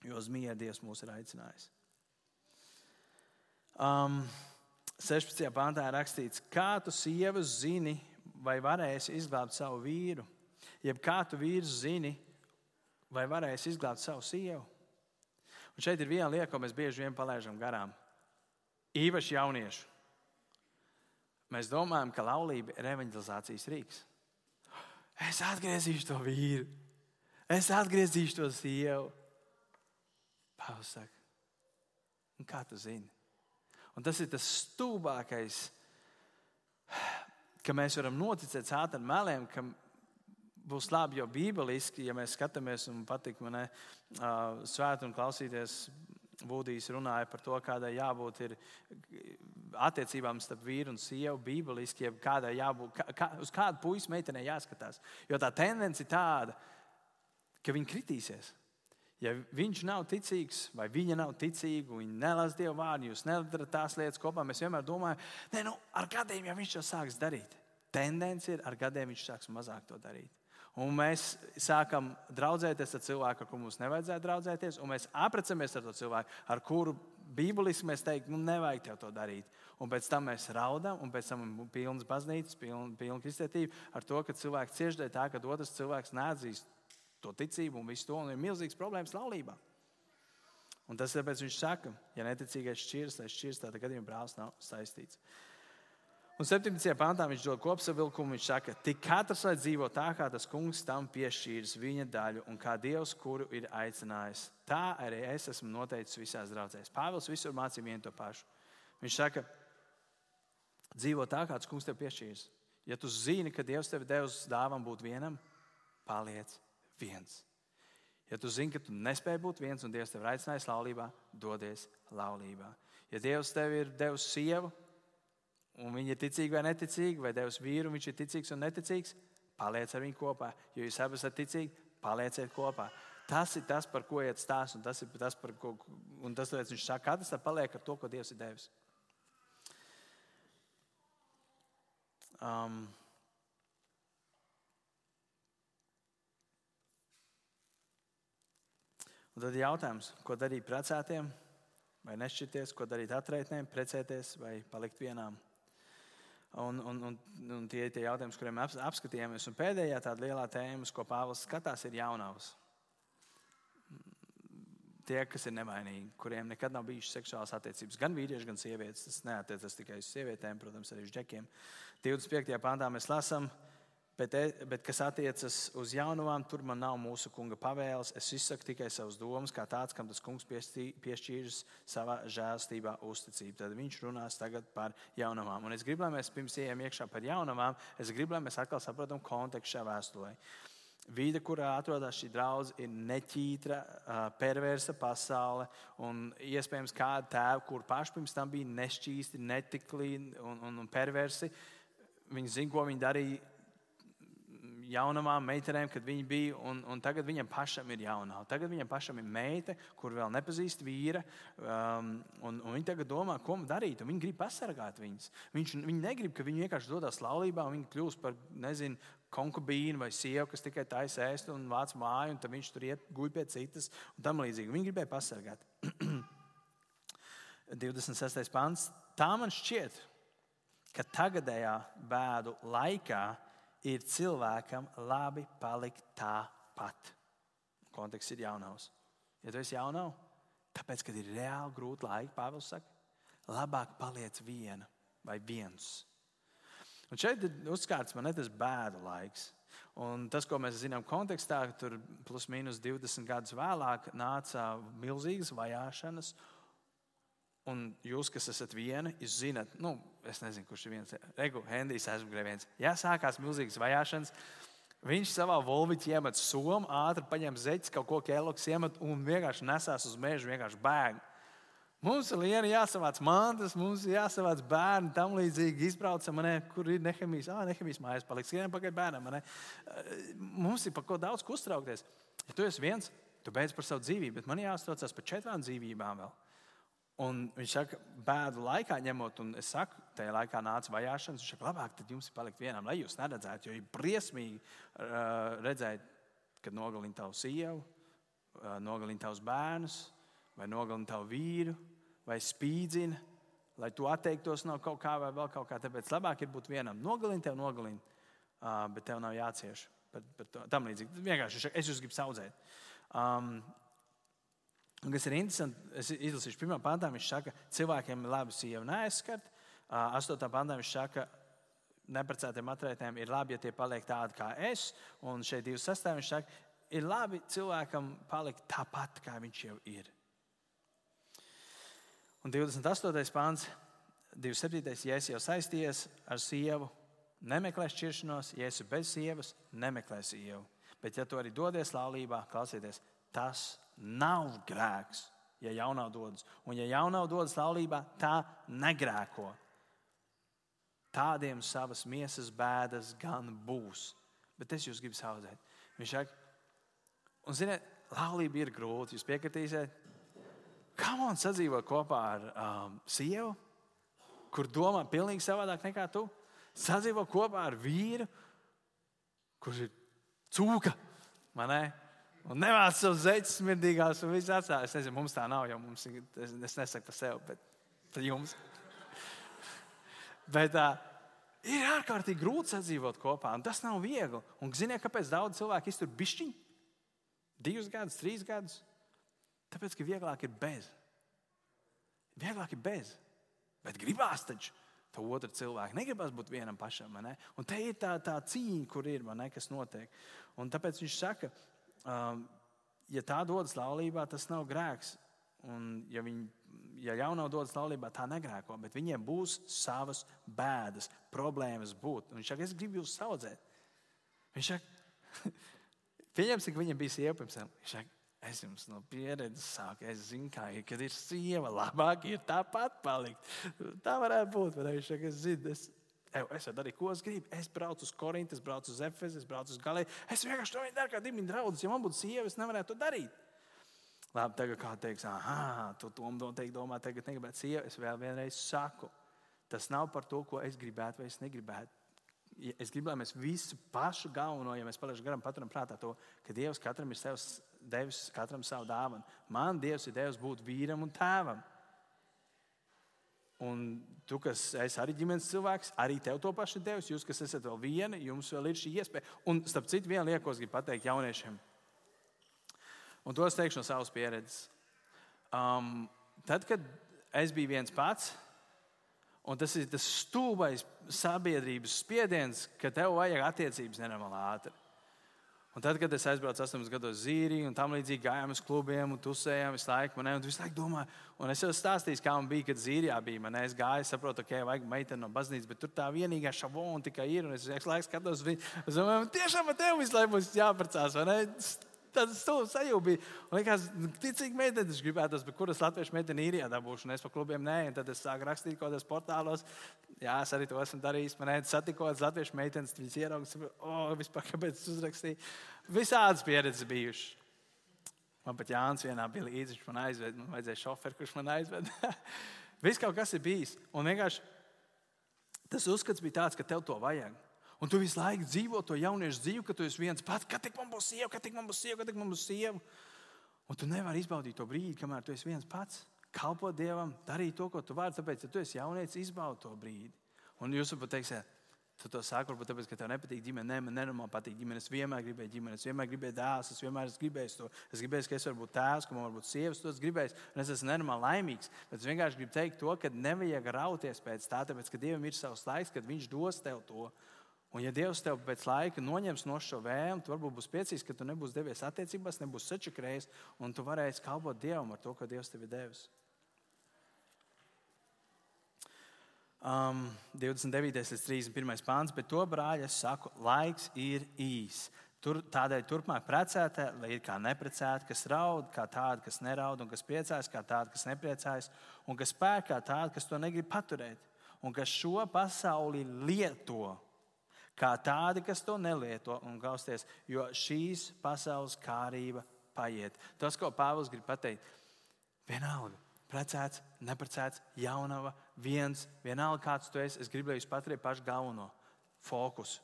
Jo uz mieru Dievs mūs ir aicinājis. Um, 16. pāntā ir rakstīts, kā tu sievas zini, vai varēsi izglābt savu vīru, jeb kā tu vīrs zini, vai varēs izglābt savu sievu. Un šeit ir viena lieta, ko mēs bieži vien palaidām garām. Īpaši jaunieši. Mēs domājam, ka laulība ir evanģelizācijas rīks. Es atgriezīšu to vīru, es atgriezīšu to sievu. Pāvils saka, kā tu zini? Un tas ir tas stulbākais, ka mēs varam noticēt sāpēm meliem, ka būs labi, jo bībeliski, ja mēs skatāmies un patīk man uh, svēt un klausīties. Būdīs runāja par to, kādai jābūt attiecībām starp vīru un sievu, bībeliski, ja kādai jābūt, kā, kā, uz kādu puisi meitenei jāskatās. Jo tā tendence ir tāda, ka viņi kritīsies. Ja viņš nav ticīgs, vai viņa nav ticīga, viņa nelasa Dieva vārdu, jūs nedarat tās lietas kopā, mēs vienmēr domājam, ka nu, ar gadiem jau viņš to sāks darīt. Tendence ir, ar gadiem viņš sāks mazāk to darīt. Un mēs sākam draudzēties ar cilvēku, ar kuru mums nevajadzētu draudzēties, un mēs aprecamies ar to cilvēku, ar kuru bībeliski mēs teiktu, nu, nevajag tev to darīt. Un pēc tam mēs raudam, un pēc tam ir pilns baznīcas, pilna, pilna kristietība ar to, ka cilvēks cieši dēļ tā, ka otrs cilvēks neatzīst to ticību un visu to, un ir milzīgs problēmas laulībā. Un tas tāpēc viņš saka, ja neticīgais šķirs, tad šķirs tādā gadījumā brālis nav saistīts. Un 17. pāntā viņš dod kopsavilkumu. Viņš saka, tik katrs lai dzīvo tā, kā tas kungs tam piešķīris viņa daļu un kā Dievs, kuru ir aicinājis. Tā arī es esmu noteicis visās draudzēs. Pāvils visur mācīja vienu to pašu. Viņš saka, dzīvo tā, kā tas kungs tev piešķīris. Ja tu zini, ka Dievs tev devis dāvanu būt vienam, paliec viens. Ja tu zini, ka tu nespēji būt viens un Dievs tevi aicinājis laulībā, dodies laulībā. Ja Dievs tev ir devis sievu, un viņa ir ticīga vai neticīga, vai devis vīru, viņš ir ticīgs un neticīgs, paliec ar viņu kopā. Jo jūs abi esat ticīgi, palieciet kopā. Tas ir tas, par ko iet stāsts, un tas ir tas, par ko tas, viņš saka. Katrs paliek ar to, ko Dievs ir devis. Um, Un tad ir jautājums, ko darīt precētiem, vai nešķirties, ko darīt atraitnēm, precēties vai palikt vienām. Un, un, un, un tie ir tie jautājumi, kuriem ap, apskatījāmies. Un pēdējā tāda lielā tēma, ko Pāvils skatās, ir jaunavas. Tie, kas ir nevainīgi, kuriem nekad nav bijušas seksuālas attiecības, gan vīrieši, gan sievietes. Tas neatiecas tikai uz sievietēm, protams, arī uz džekiem. 25. pāntā mēs lasām, ka Bet, e, bet kas attiecas uz jaunumām, tur man nav mūsu kunga pavēles. Es izsaku tikai savas domas, kā tāds, kam tas kungs piešķīris savā žēlstībā uzticību. Tad viņš runās tagad par jaunumām. Un es gribu, lai mēs pirms ejam iekšā par jaunumām, es gribu, lai mēs atkal saprotam kontekstu šajā vēstulē. Vide, kurā atrodas šī draudzene, ir neķītra, perversa pasaule. Un iespējams, kāda tēva, kur paši pirms tam bija nešķīsti, netikli un, un, un perversi, viņi zina, ko viņi darīja jaunamām meitenēm, kad viņi bija, un, un tagad viņam pašam ir jaunā. Tagad viņam pašam ir meita, kur vēl nepazīst vīra, um, un, un viņi tagad domā, ko darīt. Viņi grib pasargāt viņus. Viņš, viņi negrib, ka viņi vienkārši dodas laulībā un viņi kļūst par, nezinu, konkubīnu vai sievu, kas tikai taisa ēst un vāc māju, un tad viņš tur iet guļ pie citas un tam līdzīgi. Viņi gribēja pasargāt. 26. pāns. Tā man šķiet, ka tagadējā bēdu laikā ir cilvēkam labi palikt tāpat. Konteksts ir jaunavs. Ja tu esi jaunavs, tāpēc, kad ir reāli grūti laiki, Pāvils saka, labāk paliec viena vai viens. Un šeit ir uzskats man tas bēdu laiks. Un tas, ko mēs zinām kontekstā, tur plus mīnus 20 gadus vēlāk nāca milzīgas vajāšanas Un jūs, kas esat viena, jūs zinat, nu, es nezinu, kurš ir viens. Regu, Hendijs aizmugurē viens. Jā, sākās milzīgas vajāšanas. Viņš savā volviķī iemet somu, ātri paņem zeķi, kaut ko kēloks iemet un vienkārši nesās uz mežu, vienkārši bēg. Mums ir liena jāsavāc mantas, mums ir jāsavāc bērni, tam līdzīgi izbraucam, ne, kur ir nehemijas. Ah, nehemijas mājas paliks, skrienam pakaļ bērnam. Ne. Mums ir par ko daudz uztraukties. Ja tu esi viens, tu beidz par savu dzīvību, bet man jāuztraucas par četrām dzīvībām vēl. Un viņš saka, bēdu laikā ņemot, un es saku, tajā laikā nāca vajāšanas. Viņš saka, labāk tad jums palikt vienam, lai jūs neredzētu, jo ir briesmīgi uh, redzēt, kad nogalina tavu sievu, uh, nogalina tavus bērnus, vai nogalina tavu vīru, vai spīdzina, lai tu atteiktos no kaut kā vai vēl kaut kā. Tāpēc labāk ir būt vienam. Nogalina tev, nogalina, uh, bet tev nav jācieš. Par, par tam līdzīgi. Vienkārši es jūs gribu saudzēt. Um, Un, kas ir interesanti, es izlasīšu pirmā pantā, viņš saka, ka cilvēkiem ir labi sieva neaizskart. Astotā pantā viņš saka, ka neprecētiem atraitēm ir labi, ja tie paliek tādi kā es. Un šeit divas sastāvdaļas viņš saka, ir labi cilvēkam palikt tāpat, kā viņš jau ir. Un 28. pāns, 27. ja esi jau saistījies ar sievu, nemeklē šķiršanos, ja esi bez sievas, nemeklē sievu. Bet, ja tu arī dodies laulībā, klausieties, tas nav grēks, ja jaunā dodas. Un, ja jaunā dodas laulībā, tā negrēko. Tādiem savas miesas bēdas gan būs. Bet es jūs gribu saudzēt. Viņš saka, un ziniet, laulība ir grūta. Jūs piekritīsiet, kā man sadzīvot kopā ar um, sievu, kur domā pilnīgi savādāk nekā tu? Sadzīvot kopā ar vīru, kurš ir cūka. Un nemāc savus zeķus smirdīgās un viss atstāj. Es nezinu, mums tā nav, jo mums ir, es, es nesaku par sevi, bet par jums. bet tā, ir ārkārtīgi grūti sadzīvot kopā, un tas nav viegli. Un ziniet, kāpēc daudz cilvēku iztur bišķiņu? Divus gadus, trīs gadus. Tāpēc, ka vieglāk ir bez. Vieglāk ir bez. Bet gribās taču to otru cilvēku. Negribas būt vienam pašam. Un te ir tā, tā cīņa, kur ir, ne, kas notiek. Un tāpēc viņš saka, um, ja tā dodas laulībā, tas nav grēks. Un, ja viņi ja jau nav dodas laulībā, tā negrēko, bet viņiem būs savas bēdas, problēmas būt. Un viņš saka, es gribu jūs saudzēt. Viņš saka, pieņemsim, ka viņam bija sieva pirms tam. Viņš saka, es jums no pieredzes saku, es zinu, kā ir, kad ir sieva, labāk ir tāpat palikt. Tā varētu būt. Viņš saka, es zinu, es, Es varu darīt, ko es gribu. Es braucu uz Korintu, es braucu uz Efezu, es braucu uz Galēju. Es vienkārši to daru kā divi draugi. Ja man būtu sieva, es nevarētu to darīt. Labi, tagad kā teiks, ah, tu to noteikti domā, tagad negribētu sievu. Es vēl vienreiz saku, tas nav par to, ko es gribētu vai es negribētu. Es gribu, lai mēs visu pašu galveno, ja mēs paliekam garam, paturam prātā to, ka Dievs katram ir devis katram savu dāvanu. Man Dievs ir devis būt vīram un tēvam. Un tu, kas esi arī ģimenes cilvēks, arī tev to pašu devis. Jūs, kas esat vēl viena, jums vēl ir šī iespēja. Un starp citu, viena lieta, ko es gribu pateikt jauniešiem Un to es teikšu no savas pieredzes. Um, tad, kad es biju viens pats, un tas ir tas stulbais sabiedrības spiediens, ka tev vajag attiecības nenormāli ātri. Un tad, kad es aizbraucu 8 gados zīrī, un tam līdzīgi gājām uz klubiem, un tusējām visu laiku, man, un visu laiku domāju, un es jau stāstīju, kā man bija, kad zīrijā bija. Man, es gāju, saprotu, ka okay, vajag meiteni no baznīcas, bet tur tā vienīgā šabona tikai ir. Un es visu laiku skatos, es domāju, tiešām man tev visu laiku būs jāprecās. Tāds stulbs sajūta bija. Man liekas, ticīgi meitene, es gribētu, bet kuras latviešu meitene ir jādabūšu, un es pa klubiem nē, un tad es sāku rakstīt kaut kādos portālos. Jā, es arī to esmu darījis. Man ir satikot latviešu meitenes, viņas ieraudzīja, oh, vispār kāpēc es uzrakstīju. Visādas pieredzes bijušas. Man pat Jānis vienā bija līdzi, viņš man aizved, man vajadzēja šoferi, kurš man aizved. Viss kaut kas ir bijis. Un vienkārši tas uzskats bija tāds, ka tev to vajag. Un tu visu laiku dzīvo to jauniešu dzīvi, ka tu esi viens pats. Kad tik man būs sieva, kad tik man būs sieva, kad tik man būs sieva. Un tu nevari izbaudīt to brīdi, kamēr tu esi viens pats. Kalpot Dievam, darīt to, ko tu vari. Tāpēc, ja tu esi jaunietis, izbaudi to brīdi. Un jūs pat teiksiet, tu to sāki varbūt tāpēc, ka tev nepatīk ģimene. Nē, man nenormāli patīk ģimene. Es vienmēr gribēju ģimeni, es vienmēr gribēju dēls, es vienmēr esmu gribējis to. Es gribēju, ka es varu būt tēvs, ka man var būt sievas, to es gribēju. Un es esmu nenormāli laimīgs. Bet es vienkārši gribu teikt to, ka nevajag rauties pēc tā, tāpēc, ka Dievam ir savs laiks, kad Viņš dos tev to. Un, ja Dievs tev pēc laika noņems no šo vēlmu, tad varbūt būs priecīgs, ka tu nebūsi devies attiecībās, nebūs sačakrējis, un tu varēsi kalpot Dievam ar to, ko Dievs tev ir devis. Um, 29. līdz 31. pāns, bet to brāļi es saku, laiks ir īs. Tur, tādēļ turpmāk precētā, lai ir kā neprecēta, kas raud, kā tāda, kas neraud, un kas priecājas, kā tāda, kas nepriecājas, un kas pērk, kā tāda, kas to negrib paturēt, un kas šo pasauli lieto kā tādi, kas to nelieto un gausties, jo šīs pasaules kārība paiet. Tas, ko Pāvils grib pateikt, vienalga. Precēts, neprecēts, jaunava, viens, vienalga kāds tu esi. Es gribu, lai jūs paturētu pašu galveno fokusu,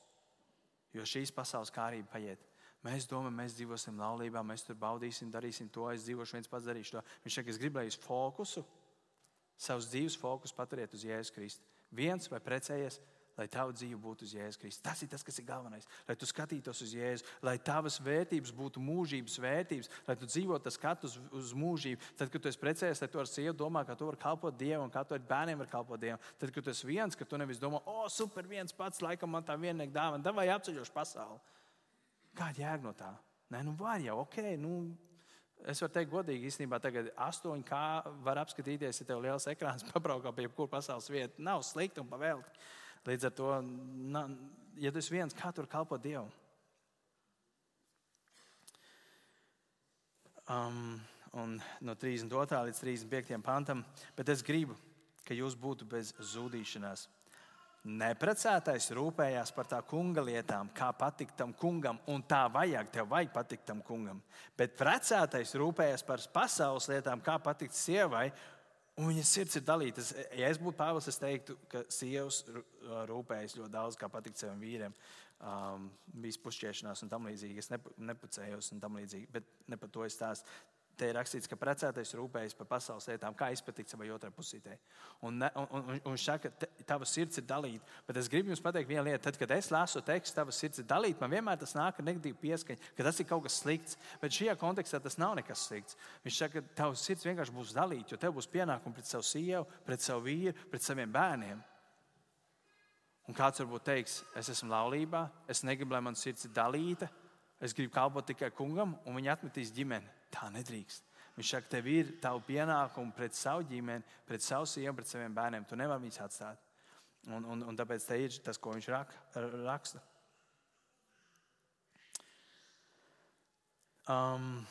jo šīs pasaules kārība paiet. Mēs domājam, mēs dzīvosim laulībā, mēs tur baudīsim, darīsim to. Es dzīvošu viens pats, darīšu to. Viņš saka, es gribu, lai jūs fokusu, savus dzīves fokusu paturiet uz Jēzus Kristu. Viens vai precējies, lai tava dzīve būtu uz Jēzus Kristus. Tas ir tas, kas ir galvenais. Lai tu skatītos uz Jēzu, lai tavas vērtības būtu mūžības vērtības, lai tu dzīvotu skatu uz, uz mūžību. Tad, kad tu esi precējies, tad tu ar sievu domā, ka tu vari kalpot Dievam, kā tu ar bērniem vari kalpot Dievam. Tad, kad tu esi viens, ka tu nevis domā, o, super, viens pats, laikam man tā vienīgā dāvana, vai apceļošu pasauli. Kāda jēga no tā? Nē, nu var jau, ok. Nu, Es varu teikt, godīgi, īstenībā tagad astoņi kā var apskatīties, ja tev ir liels ekrāns, pabraukā pie jebkuras pasaules vietas. Nav slikti un pavēlti. Līdz ar to, na, ja tu esi viens, kā tur kalpot Dievam? Um, un no 32. līdz 35. pantam, bet es gribu, ka jūs būtu bez zudīšanās. Neprecētais rūpējās par tā kunga lietām, kā patikt tam kungam, un tā vajag, tev vajag patikt tam kungam. Bet precētais rūpējās par pasaules lietām, kā patikt sievai, un viņas sirds ir dalīta. Ja es būtu Pāvils, es teiktu, ka sievas rūpējas ļoti daudz, kā patikt saviem vīriem. Um, bija pušķēšanās un tam līdzīgi. Es nepucējos un tam līdzīgi, bet ne par to es stāstu. Te ir rakstīts, ka precētais rūpējas par pasaules lietām, kā izpatikt savai otrai pusītei. Un, un saka, ka tava sirds ir dalīta. Bet es gribu jums pateikt vienu lietu. Tad, kad es lasu tekstu, tava sirds ir dalīta, man vienmēr tas nāk ar negatīvu pieskaņu, ka tas ir kaut kas slikts. Bet šajā kontekstā tas nav nekas slikts. Viņš saka, ka tavs sirds vienkārši būs dalīta, jo tev būs pienākumi pret savu sievu, pret savu vīru, pret saviem bērniem. Un kāds varbūt teiks, es esmu laulībā, es negribu, lai man sirds ir dalīta, es gribu kalpot tikai kungam, un viņi atmetīs ģimeni. Tā nedrīkst. Viņš saka, tev ir tavu pienākumu pret savu ģimeni, pret savu sievu, pret saviem bērniem. Tu nevari viņus atstāt. Un, un, un tāpēc te ir tas, ko viņš rak, raksta. Um,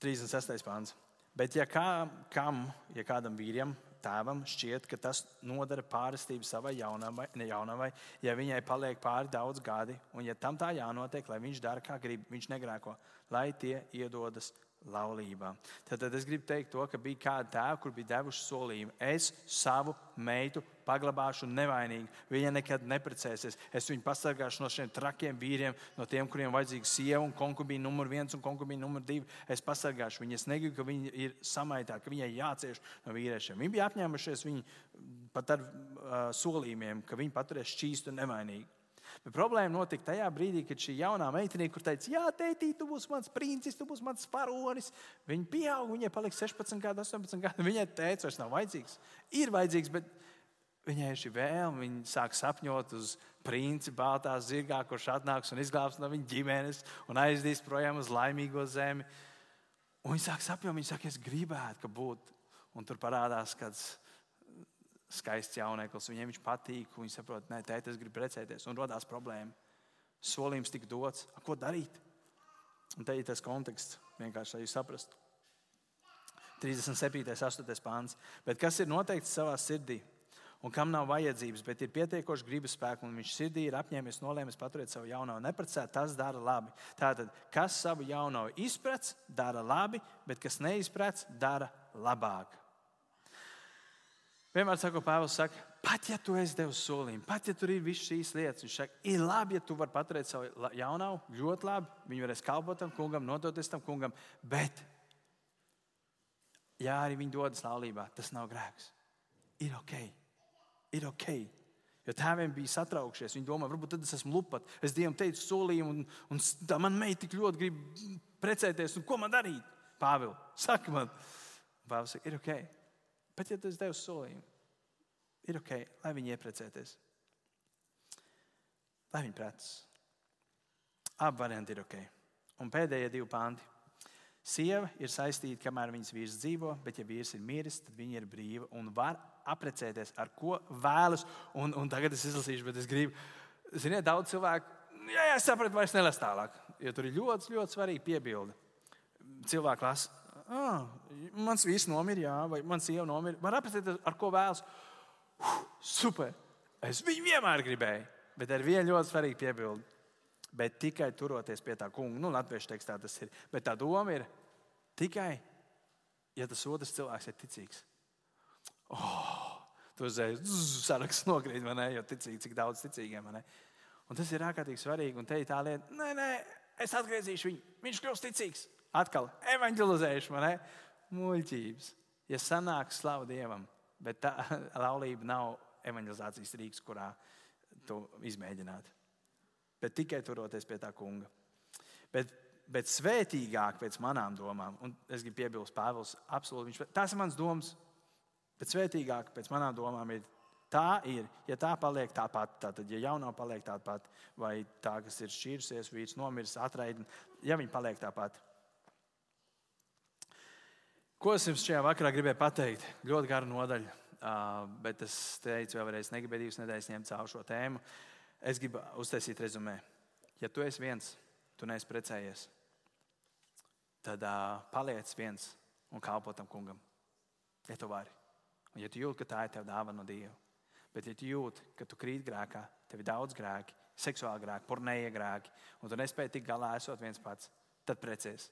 36. pāns. Bet, ja, kā, kam, ja kādam vīram, tēvam šķiet, ka tas nodara pārestību savai jaunavai, jaunavai, ja viņai paliek pāri daudz gadi, un ja tam tā jānotiek, lai viņš dara, kā grib, viņš negrēko lai tie iedodas laulībā. Tad, tad es gribu teikt, to, ka bija kāda tēva, kur bija devuši solījumu. Es savu meitu paglabāšu nevainīgu. Viņa nekad neprecēsies. Es viņu pasargāšu no šiem trakiem vīriem, no tiem, kuriem vajadzīga sieva un konkubīna numur viens un konkubīna numur divi. Es pasargāšu viņu. Es negribu, ka viņi ir samaitāti, ka viņai jācieš no vīriešiem. Viņi bija apņēmušies viņu pat ar uh, solījumiem, ka viņi paturēs šķīstu un nevainīgu. Bet problēma notika tajā brīdī, kad šī jaunā meitene, kur teica, Jā, tētī, tu būsi mans princis, tu būsi mans varonis. Viņa pieauga, viņai palika 16, gadu, 18 gadu. Viņai teica, vairs nav vajadzīgs. Ir vajadzīgs, bet viņai ir šī vēlme. Viņa sāk sapņot uz princi, baltā zirgā, kurš atnāks un izglābs no viņa ģimenes un aizdīs projām uz laimīgo zemi. Un viņa sāk sapņot, viņa saka, es gribētu, ka būtu. Un tur parādās kāds skaists jauneklis, viņiem viņš patīk, viņi saprot, ka tēta, es gribu precēties, un radās problēma. Solījums tika dots, A, ko darīt? Un te ir tas konteksts, vienkārši lai jūs saprastu. 37. 8. pāns. Bet kas ir noteikts savā sirdī? Un kam nav vajadzības, bet ir pietiekoši gribas spēka, un viņš sirdī ir apņēmies, nolēmis paturēt savu jauno neprecēt, tas dara labi. Tātad, kas savu jauno izprec, dara labi, bet kas neizprec, dara labāk. Vienmēr saku, Pāvils saka, pat ja tu esi devis solījumu, pat ja tur ir visas šīs lietas, viņš saka, ir labi, ja tu vari paturēt savu jaunāvu, ļoti labi. Viņi varēs kalpot tam kungam, nodoties tam kungam, bet, ja arī viņi dodas laulībā, tas nav grēks. Ir ok, ir ok. Jo tēviem bija satraukšies. Viņi domā, varbūt es esmu lupat. Es Dievam teicu solījumu, un, un tā man meita tik ļoti grib precēties. Ko man darīt? Pāvils, saka man, Pāvils ir ok. Bet, ja tas devs solījumu, ir ok, lai viņi ieprecēties. Lai viņi precēs. Abi varianti ir ok. Un pēdējie divi panti. Sieva ir saistīta, kamēr viņas vīrs dzīvo, bet, ja vīrs ir miris, tad viņa ir brīva un var apprecēties ar ko vēlas. Un, un tagad es izlasīšu, bet es gribu, ziniet, daudz cilvēku, jā, jā, sapratu, vairs nelas tālāk. Jo tur ir ļoti, ļoti svarīga piebilde. Cilvēki lasa, ah, mans vīrs nomira, jā, vai mans sieva nomira. Man apstāties, ar ko vēlas. Uf, super! Es viņu vienmēr gribēju, bet ar vienu ļoti svarīgu piebildi. Bet tikai turoties pie tā kunga, nu, latviešu tekstā tas ir. Bet tā doma ir tikai, ja tas otrs cilvēks ir ticīgs. Oh, tu uzreiz saraksts nokrīt, vai ne? Jo ticīgi, cik daudz ticīgiem, ne? Un tas ir ārkārtīgi svarīgi. Un te ir tā lieta, nē, nē, es atgriezīšu viņu. Viņš kļūst ticīgs. Atkal evanģelizēšu, man ir muļķības. Ja sanāk slavu Dievam, bet tā laulība nav evanģelizācijas rīks, kurā to izmēģināt. Bet tikai turoties pie tā kunga. Bet, bet svētīgāk pēc manām domām, un es gribu piebilst, Pāvils, absolūti, viņš, tās ir mans domas, bet svētīgāk pēc manām domām ir Tā ir, ja tā paliek tā pati, tad, ja jaunā paliek tā pati, vai tā, kas ir šķīrusies, vīrs nomiris, atraidnis, ja viņi paliek tā pati, Ko es jums šajā vakarā gribēju pateikt? Ļoti gara nodaļa, bet es teicu, vēlreiz negribēju divas nedēļas ņemt cauri šo tēmu. Es gribu uztaisīt rezumē. Ja tu esi viens, tu neesi precējies, tad uh, paliec viens un kalpo tam kungam. Ja tu vari. Un ja tu jūti, ka tā ir tava dāvana no Dieva, bet ja tu jūti, ka tu krīt grēkā, tev ir daudz grēki, seksuāli grēki, pornēja grēki, un tu nespēji tikt galā, esot viens pats, tad precies.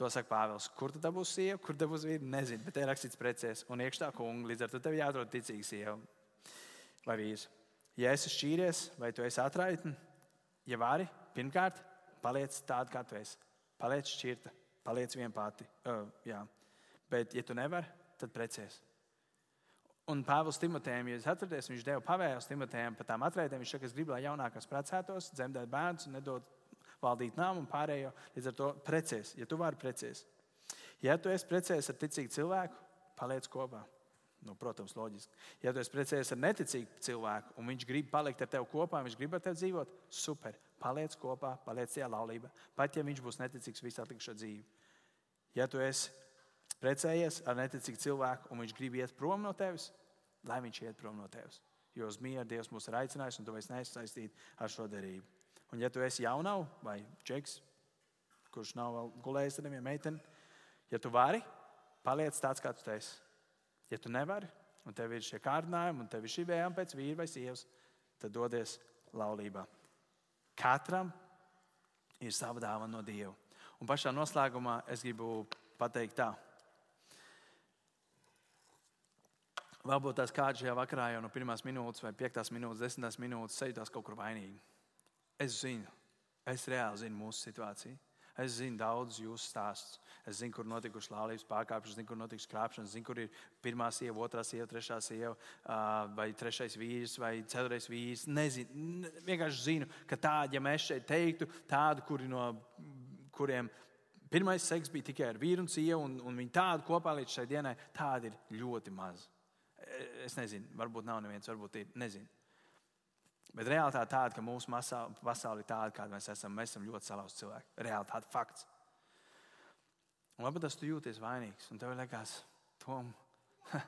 To saka Pāvils. Kur tad būs sieva, kur tad būs vīri? Nezinu, bet te rakstīts precies un iekšā kunga. Līdz ar to tev jāatrod ticīga sieva vai vīrs. Ja esi šķīries vai tu esi atraitni, ja vari, pirmkārt, paliec tāda, kā tu esi. Paliec šķirta, paliec vien pati. Uh, jā. Bet, ja tu nevari, tad precies. Un Pāvils Timotejam, ja jūs atceraties, viņš deva pavēles Timotejam par tām atraitēm. Viņš saka, es gribu, lai jaunākās precētos, dzemdēt bērnus un nedod valdīt nāmu un pārējo. Līdz ar to precies, ja tu vari precies. Ja tu esi precējies ar ticīgu cilvēku, paliec kopā. Nu, protams, loģiski. Ja tu esi precējies ar neticīgu cilvēku, un viņš grib palikt ar tevi kopā, viņš grib ar tevi dzīvot, super. Paliec kopā, paliec tajā laulībā. Pat ja viņš būs neticīgs visu atlikušo dzīvi. Ja tu esi precējies ar neticīgu cilvēku, un viņš grib iet prom no tevis, lai viņš iet prom no tevis. Jo uz mieru Dievs mūs ir aicinājis, un tu vairs neesi saistīts ar šo derību. Un, ja tu esi jaunau vai čeks, kurš nav vēl gulējis ar nevienu meiteni, ja tu vari, paliec tāds, kāds tu esi. Ja tu nevari, un tev ir šie kārdinājumi, un tev ir šī vēlme pēc vīra vai sievas, tad dodies laulībā. Katram ir sava dāvana no Dieva. Un pašā noslēgumā es gribu pateikt tā. Varbūt tās kāds šajā vakarā jau no pirmās minūtes, vai piektās minūtes, desmitās minūtes sajūtās kaut kur vainīgi. Es zinu, es reāli zinu mūsu situāciju. Es zinu daudz jūsu stāstus. Es zinu, kur notikuši laulības pārkāpšanas, zinu, kur notikuši krāpšanas, zinu, kur ir pirmā sieva, otrā sieva, trešā sieva, vai trešais vīrs, vai ceturtais vīrs. Nezinu, vienkārši zinu, ka tādi, ja mēs šeit teiktu, tādi, kuri no kuriem pirmais seks bija tikai ar vīru un sievu, un, un viņi tādi kopā līdz šai dienai, tādi ir ļoti maz. Es nezinu, varbūt nav neviens, varbūt ir, nezinu. Bet realitāte tāda, ka mūsu pasaule ir tāda, kāda mēs esam. Mēs esam ļoti salauzti cilvēki. Realitāte fakts. Un varbūt tas tu jūties vainīgs. Un tev liekas, Tom,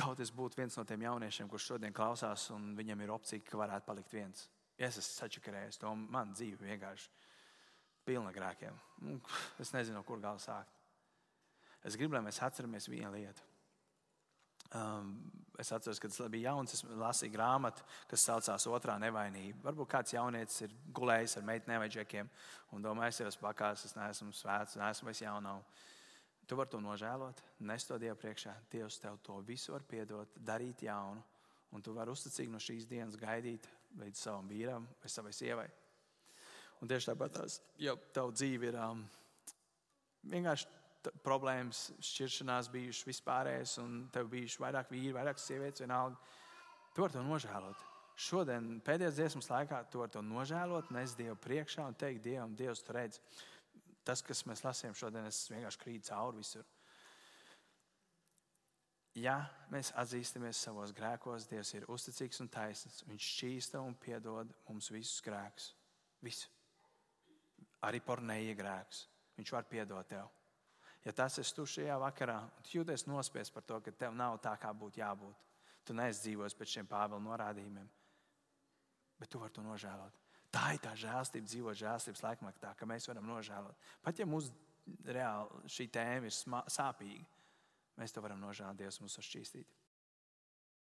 kaut es būtu viens no tiem jauniešiem, kurš šodien klausās, un viņam ir opcija, ka varētu palikt viens. Es esmu sačakarējis, to man dzīve vienkārši pilna grēkiem. Es nezinu, kur gala sākt. Es gribu, lai mēs atceramies vienu lietu. Um, es atceros, kad es biju jauns, es lasīju grāmatu, kas saucās Otrā nevainība. Varbūt kāds jaunietis ir gulējis ar meitenēm vai džekiem un domā, es jau esmu pakāpis, es neesmu svēts, neesmu vairs jaunau. Tu vari to nožēlot, nest to Dievu priekšā. Dievs tev to visu var piedot, darīt jaunu. Un tu vari uzticīgi no šīs dienas gaidīt līdz savam vīram vai savai sievai. Un tieši tāpat ja tev dzīve ir um, vienkārši problēmas, šķiršanās bijušas vispārējas, un tev bijuši vairāk vīri, vairāk sievietes, vienalga. Tu vari to nožēlot. Šodien, pēdējās dziesmas laikā, tu vari to nožēlot, nes Dievu priekšā un teikt Dievam, Dievs, tu redz. Tas, kas mēs lasījām šodien, es vienkārši krītu cauri visur. Ja mēs atzīstamies savos grēkos, Dievs ir uzticīgs un taisnīgs. Viņš šķīsta un piedod mums visus grēkus. Visu. Arī pornēja grēkus. Viņš var piedot tev. Ja tas esi tu šajā vakarā, un tu jūties nospiest par to, ka tev nav tā, kā būtu jābūt, tu neesi dzīvojis pēc šiem pāvila norādījumiem, bet tu vari to nožēlot. Tā ir tā žēlstība, dzīvot žēlstības laikmatā, ka mēs varam nožēlot. Pat ja mums reāli šī tēma ir sāpīga, mēs to varam nožēlot. Dievs mums uzšķīstīt.